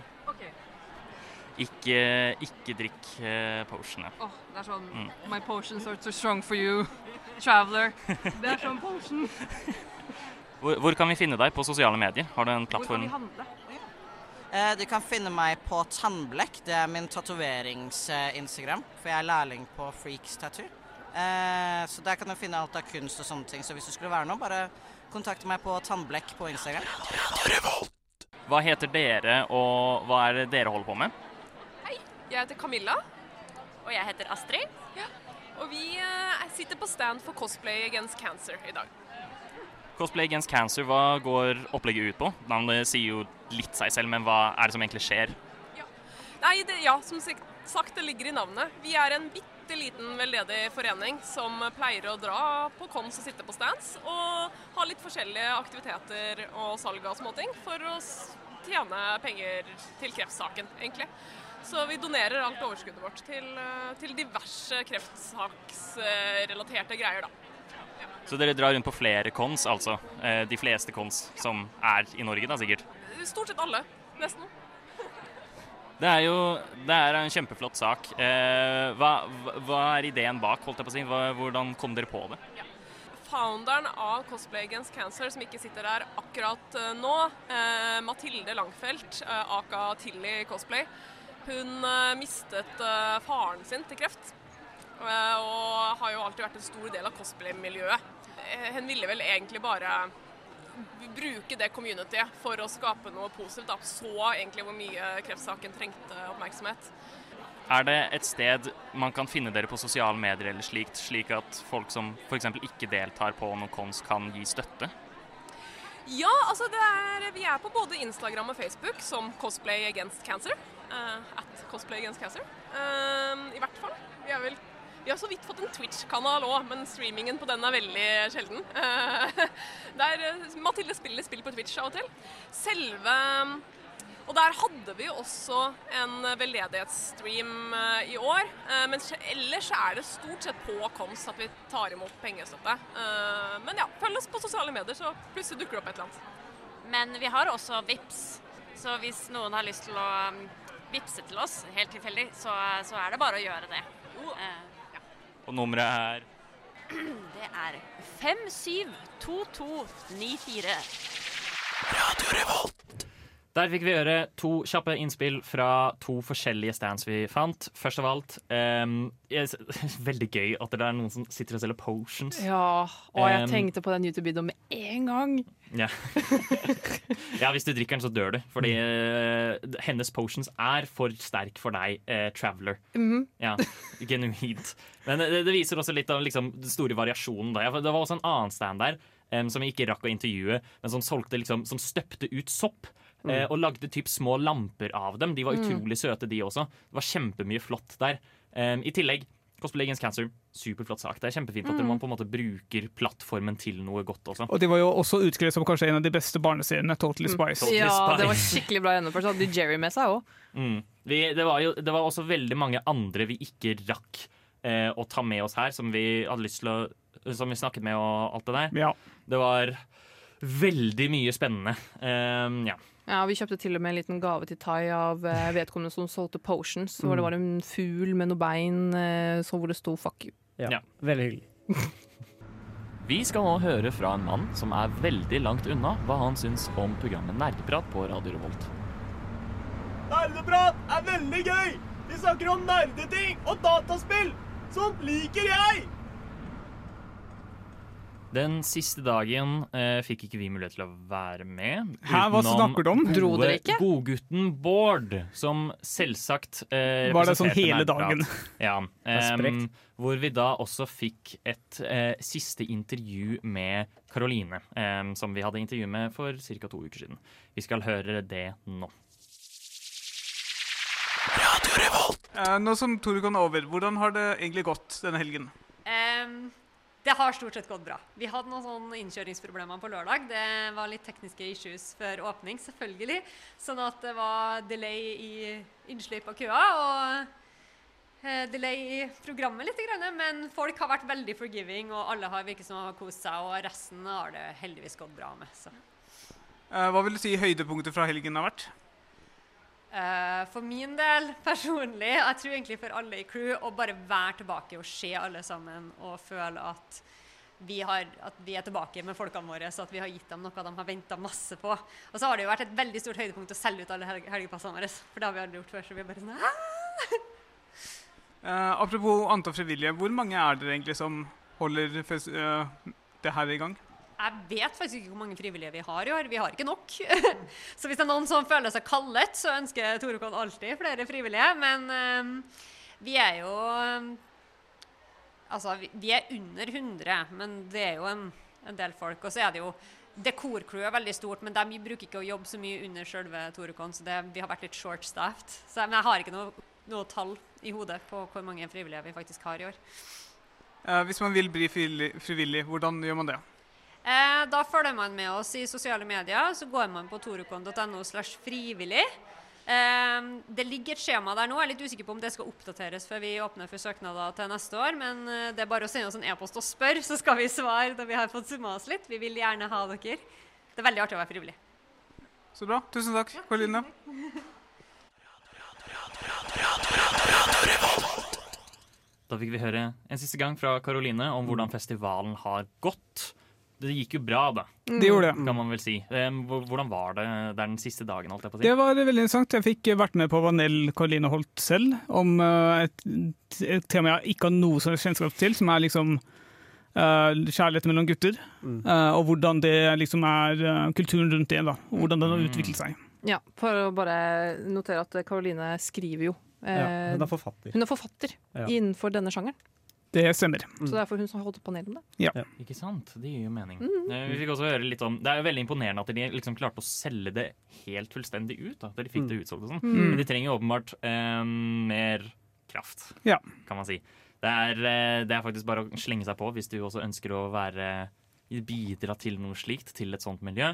Ikke, ikke drikk uh, potionene. Åh, det er sånn Mm. My potions are too strong for you, traveler. Det er sånn potion. Hvor, hvor kan vi finne deg på sosiale medier? Har du en plattform? Hvor kan vi handle? Eh, du kan finne meg på Tannblekk. Det er min tatoverings-instagram. For jeg er lærling på Freaks Tattoo. Eh, så der kan du finne alt av kunst og sånne ting. Så hvis du skulle være noe, bare kontakt meg på Tannblekk på Instagram. Hva heter dere, og hva er det dere holder på med? Jeg heter Camilla. Og jeg heter Astrid. Og vi eh, sitter på stand for Cosplay Against Cancer i dag. Cosplay Against Cancer, hva går opplegget ut på? Navnet sier jo litt seg selv, men hva er det som egentlig skjer? Nei, det, ja, som sagt, det ligger i navnet. Vi er en bitte liten veldedig forening som pleier å dra på cons og sitte på stands, og ha litt forskjellige aktiviteter og salg av småting for å tjene penger til kreftsaken, egentlig. Så vi donerer alt overskuddet vårt til, eh, til diverse kreftsaksrelaterte greier, da. Så dere drar rundt på flere cons, altså? Eh, de fleste cons som er i Norge, da sikkert? Stort sett alle, nesten. Det er jo det er en kjempeflott sak. Eh, hva, hva- er ideen bak, holdt jeg på å si? Hva, hvordan kom dere på det? Founderen av Cosplay Against Cancer, som ikke sitter der akkurat eh, nå, eh, Mathilde Langfelt, eh, aka Tilly Cosplay, hun eh, mistet eh, faren sin til kreft. eh, og har jo alltid vært en stor del av cosplay-miljøet. Hun ville vel egentlig bare bruke det communityet for å skape noe positivt. Da. Så egentlig hvor mye kreftsaken trengte oppmerksomhet. Er det et sted man kan finne dere på sosiale medier eller slikt, slik at folk som f.eks. ikke deltar på noen cons, kan gi støtte? Ja, altså det er, vi er på både Instagram og Facebook som Cosplay Against Cancer. Eh, at Cosplay Against Cancer. Eh, I hvert fall. Vi, vel, vi har så vidt fått en Twitch-kanal òg, men streamingen på den er veldig sjelden. Eh, der eh, Mathilde spiller spill på Twitch av og til. Selve Og der hadde vi jo også en veldedighetsstream i år. men ellers er det stort sett på Koms at vi tar imot pengestøtte. Men ja, følg oss på sosiale medier, så plutselig dukker det opp et eller annet. Men vi har også VIPS, så hvis noen har lyst til å um, vippse til oss helt tilfeldig, så, så er det bare å gjøre det. Ja. Og nummeret er det er 572294. Der fikk vi høre to kjappe innspill fra to forskjellige stands vi fant. Først av alt um, yes, Veldig gøy at det er noen som sitter og selger potions. Ja, og jeg um, tenkte på den YouTube-videoen med en gang. Ja. ja, hvis du drikker den, så dør du. Fordi uh, hennes potions er for sterk for deg, uh, traveler. Mhm. Ja, genuint. Men det, det viser også litt av liksom, den store variasjonen. Da. Det var også en annen stand der um, som vi ikke rakk å intervjue, men som solgte liksom, som støpte ut sopp. Mm. eh, og lagde typ små lamper av dem. De var Mm. utrolig søte, de også. Det var kjempemye flott der. Eh, I tillegg Cosplay Against Cancer, superflott sak. Det er kjempefint at Mm. man på en måte bruker plattformen til noe godt også. Og de var jo også utskrevet som kanskje en av de beste barneseriene, Totally Spice. Totally Ja, det var skikkelig bra gjennomført. Så hadde Jerry med seg òg. Mm. Det, var det var også veldig mange andre vi ikke rakk eh, å ta med oss her, som vi hadde lyst til å Som vi snakket med og alt det der. Ja. Det var veldig mye spennende. Um, ja. Ja, Vi kjøpte til og med en liten gave til Tai av eh, vedkommende som solgte potions. Hvor det var en fugl med noe bein eh, så hvor det sto 'fuck you'. Ja, Veldig hyggelig. Vi skal nå høre fra en mann som er veldig langt unna hva han syns om programmet Nerdeprat på Radio Revolt. Nerdeprat er veldig gøy! Vi snakker om nerdeting og dataspill! Sånt liker jeg! Den siste dagen eh, fikk ikke vi mulighet til å være med. Hæ, hva snakker du om? Dro dere ikke? Godgutten Bård, som selvsagt eh, Var det sånn hele dagen? Ja. Em, hvor vi da også fikk et eh, siste intervju med Karoline, som vi hadde intervju med for ca. to uker siden. Vi skal høre det nå. Radio Eh, nå som Tore går over, hvordan har det egentlig gått denne helgen? Ehm, Det har stort sett gått bra. Vi hadde noen sånne innkjøringsproblemer på lørdag. Det var litt tekniske issues før åpning, selvfølgelig. Sånn at det var delay i innslipp av køa. Og eh, delay i programmet litt, men folk har vært veldig forgiving, og alle har virket som har kost seg, og resten har det heldigvis gått bra med. Så. Eh, hva vil du si høydepunktet fra helgen har vært? Eh, for min del personlig, jeg tror egentlig for alle i crew, å bare være tilbake og se alle sammen og føle at vi, har, at vi er tilbake med folkene våre, så at vi har gitt dem noe de har venta masse på. Og så har det jo vært et veldig stort høydepunkt å selge ut alle helg helgepassene våre. For det har vi aldri gjort før. så vi er bare sånn! Eh, apropos antall frivillige, hvor mange er dere egentlig som holder eh, det her i gang? Jeg vet faktisk ikke hvor mange frivillige vi har i år. Vi har ikke nok. så hvis det er noen som føler seg kallet, så ønsker Torekon alltid flere frivillige. Men øhm, vi er jo Altså, vi, er under 100, men det er jo en, en del folk. Og så er det jo Dekorcrewet er veldig stort, men de bruker ikke å jobbe så mye under selve Torekon, så det, vi har vært litt short-staffed. Men jeg har ikke noe, noe tall i hodet på hvor mange frivillige vi faktisk har i år. Eh, hvis man vil bli frivillig, hvordan gjør man det? Eh, da følger man med oss i sosiale medier. Så går man på torukon.no slash frivillig. Eh, det ligger et skjema der nå. Jeg er litt usikker på om det skal oppdateres før vi åpner for søknader til neste år. Men eh, det er bare å sende oss en e-post og spørre, så skal vi svare når vi har fått summa oss litt. Vi vil gjerne ha dere. Det er veldig artig å være frivillig. Så bra. Tusen takk, Karoline. Da fikk vi høre en siste gang fra Karoline om hvordan festivalen har gått. Det gikk jo bra, da. Det gjorde det. Kan man vel si. Hvordan var det der den siste dagen? Holdt jeg på å si? Det var veldig interessant. Jeg fikk vært med på Vanell Karoline Holt selv, om eh, et, et tema jeg ikke har noe som kjennskap til, som er liksom eh, kjærlighet mellom gutter. Eh, og hvordan det liksom er kulturen rundt det, da. Og hvordan den har utviklet seg. Ja, for å bare notere at Karoline skriver jo. Ja, eh, hun er forfatter. Hun er forfatter Ja. innenfor denne sjangeren. Det stemmer. Så det er for hun som har holdt panel om det. Ja. Ikke sant? Det gir jo mening. Mm. Vi fikk også høre litt om Det er jo veldig imponerende at de liksom klarte å selge det helt fullstendig ut. Da, de fikk det utsolgt og sånn. Mm. Men de trenger åpenbart eh, mer kraft, Ja. kan man si. Det er, eh, det er faktisk bare å slenge seg på hvis du også ønsker å være bidra til noe slikt, til et sånt miljø.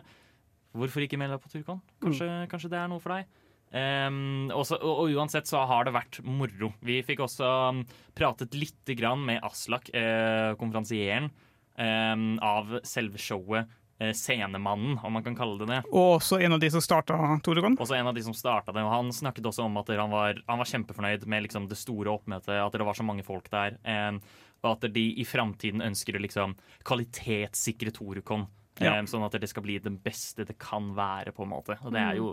Hvorfor ikke melde deg på Turkon? Kanskje, kanskje det er noe for deg? Ehm, også, og, og uansett så har det vært moro. Vi fikk også um, pratet lite grann med Aslak, eh, konferansieren, em, av selve showet. Eh, scenemannen, om man kan kalle det det. Og også en av de som starta Torekon. Også en av de som starta det. og Han snakket også om at han var, han var kjempefornøyd med liksom det store oppmøtet, at det var så mange folk der. em, og at de i framtiden ønsker å liksom kvalitetssikre Torukon. Ja. sånn at det skal bli det beste det kan være, på en måte. Og det er jo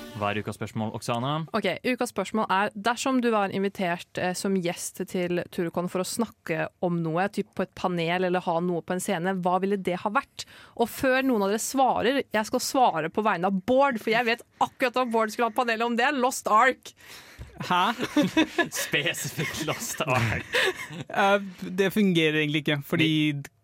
Hva er ukas spørsmål, Oksana? Ok, Ukas spørsmål er dersom du var invitert eh, som gjest til Turukon for å snakke om noe, typ på et panel eller ha noe på en scene, hva ville det ha vært? Og før noen av dere svarer, jeg skal svare på vegne av Bård, for jeg vet akkurat hva Bård skulle ha panel om det. Lost Ark. Hæ? Spesifikt Lost Ark. Uh, det fungerer egentlig ikke, fordi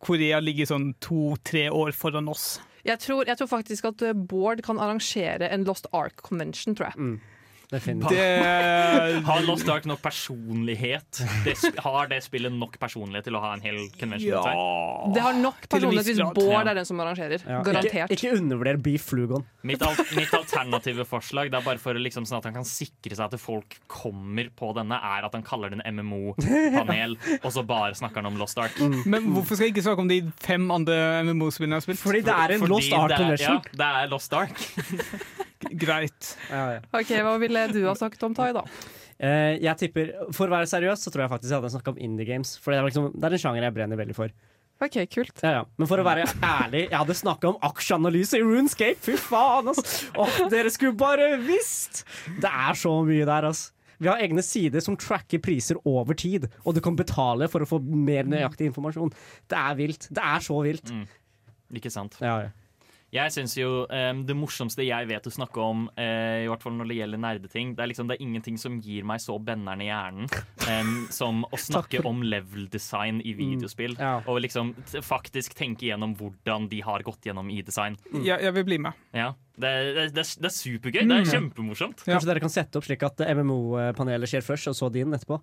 Korea ligger sånn to-tre år foran oss. Jeg tror, jeg tror faktisk at eh, Bård kan arrangere en Lost Ark Convention, tror jeg. Det- Har Lost Ark nok personlighet? Det, sp- har det spillet nok personlighet til å ha en hel convention? Ja. Det har nok personlighet hvis. Bård er den som arrangerer. Ja. Garantert. Ikke, ikke undervurder Beef Flugon. Mitt, al mitt alternative forslag Det er bare for liksom, sånn at han kan sikre seg at folk kommer på denne, er at han kaller det en MMO-panel, og så bare snakker han om Lost Ark. Men hvorfor skal jeg ikke snakke om de fem andre MMO-spillene jeg har spilt? Fordi det er en Fordi Lost Ark det er- Convention. Ja, det er Lost Ark. Greit. Ok, Hva ville du ha sagt om Tai, da? Eh, jeg tipper, For å være seriøs så tror jeg faktisk jeg hadde snakka om indie games. For det er, liksom, det er en sjanger jeg brenner veldig for. Ok, kult ja, ja. Men for å være ærlig, jeg hadde snakka om aksjeanalyse i Runescape! Fy faen, ass! Oh, dere skulle bare visst! Det er så mye der, ass. Vi har egne sider som tracker priser over tid, og du kan betale for å få mer nøyaktig informasjon. Det er vilt. Det er så vilt. Mm. Ikke sant. Ja, ja. Jeg synes jo um, Det morsomste jeg vet å snakke om, uh, i hvert fall når det gjelder nerdeting, det er liksom det er ingenting som gir meg så benneren i hjernen um, som å snakke om level design i videospill. Og liksom t faktisk tenke gjennom hvordan de har gått gjennom i design. Ja, jeg vil bli med. Ja, det, det, det, er- det er supergøy. Det er kjempemorsomt. kjempemorsomt. Kanskje dere kan sette opp slik at MMO-panelet skjer først, og så din etterpå?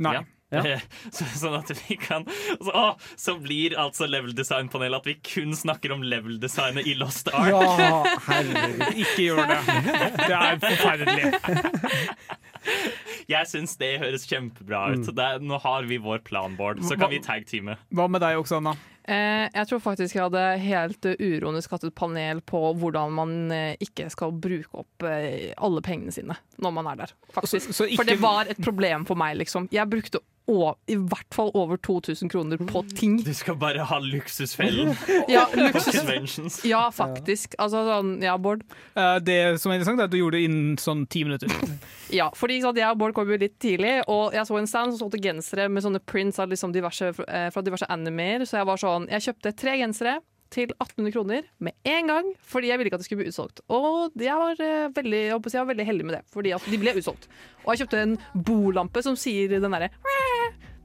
Ja. Ja. Så, sånn at vi kan så, å, så blir altså level design-panelet at vi kun snakker om level designet i Lost Ark. Ja, herregud. Ikke gjør det. Det er forferdelig. Jeg syns det høres kjempebra ut. Mm. Det nå har vi vår planboard, så kan vi tag-teame. Hva med deg, Oksana? Eh, jeg tror faktisk jeg hadde helt uironisk hatt et panel på hvordan man eh, ikke skal bruke opp eh, alle pengene sine når man er der. faktisk. Så- så ikke- For det var et problem for meg, liksom. Jeg brukte å, i hvert fall over 2000 kroner på ting. Du skal bare ha luksusfellen Ja, luksus. Ja, faktisk. Altså sånn, ja, Bård. Eh, Det som er interessant, er at du gjorde det innen sånn ti minutter. Ja, fordi sant, jeg og Bård kom jo litt tidlig, og jeg så en stand som solgte gensere med sånne prints av liksom diverse, eh, fra diverse animer, så jeg var sånn Jeg kjøpte tre gensere til 1800 kroner med en gang, fordi jeg ville ikke at det skulle bli utsolgt. Og jeg var, eh, veldig, jeg håper jeg var veldig heldig med det, fordi at de ble utsolgt. Og jeg kjøpte en bolampe som sier den derre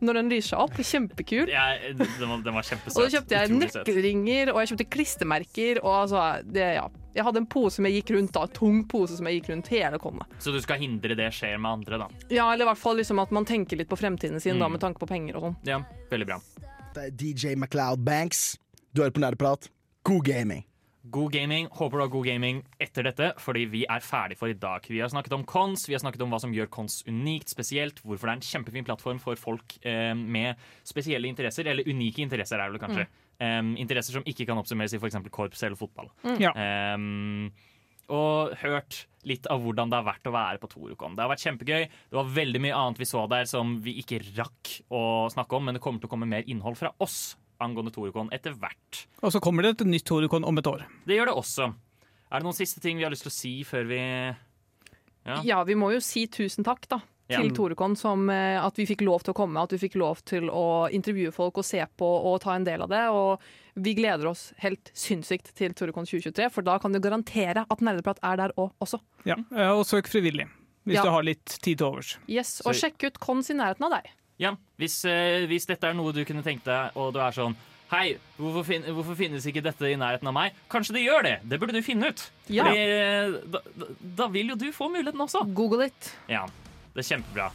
når den lyser seg opp. Kjempekul. Jeg, den, var, den var kjempesøt. Og så kjøpte jeg Utrolig nøkkelringer, og jeg kjøpte klistremerker. Og altså, det, ja. Jeg hadde en pose som jeg gikk rundt da, tung pose som jeg gikk rundt hele konna. Så du skal hindre det skjer med andre, da. Ja, eller i hvert fall liksom at man tenker litt på fremtiden sin da, Mm. med tanke på penger og sånn. Ja, veldig bra. Det er DJ MacLeod Banks. Du hører på Nerdeprat. God gaming. God gaming. Håper du har god gaming etter dette, fordi vi er ferdig for i dag. Vi har snakket om cons, vi har snakket om hva som gjør cons unikt, spesielt hvorfor det er en kjempefin plattform for folk eh, med spesielle interesser, eller unike interesser er det vel kanskje. Um, interesser som ikke kan oppsummeres i f.eks. korps eller fotball. Mm. Ja. Um, og hørt litt av hvordan det har vært å være på Torukon. Det har vært kjempegøy. Det var veldig mye annet vi så der som vi ikke rakk å snakke om, men det kommer til å komme mer innhold fra oss angående Torukon etter hvert. Og så kommer det et nytt Torukon om et år. Det gjør det også. Er det noen siste ting vi har lyst til å si før vi Ja. Ja, vi må jo si tusen takk da, Ja. til Torekon, som eh, at vi fikk lov til å komme, at vi fikk lov til å intervjue folk og se på og ta en del av det. Og vi gleder oss helt sinnssykt til Torekon 2023, for da kan du garantere at Nerdeprat er der òg også. Ja. eh, Og søk frivillig, hvis Ja. du har litt tid til overs. Yes, Og sjekk ut Kons i nærheten av deg. Ja, hvis, eh, hvis dette er noe du kunne tenkt deg, og du er sånn Hei, hvorfor, fin hvorfor finnes ikke dette i nærheten av meg? Kanskje det gjør det! Det burde du finne ut. Ja. Fordi, eh, da, da, da vil jo du få muligheten også. Google it. Ja, det er kjempebra.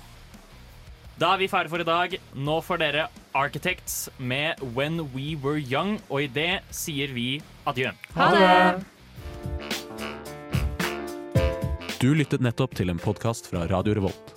Da er vi ferdige for i dag. Nå får dere Architects med When We Were Young, og i det sier vi adjø. Ha det! Du lyttet nettopp til en podkast fra Radio Revolt.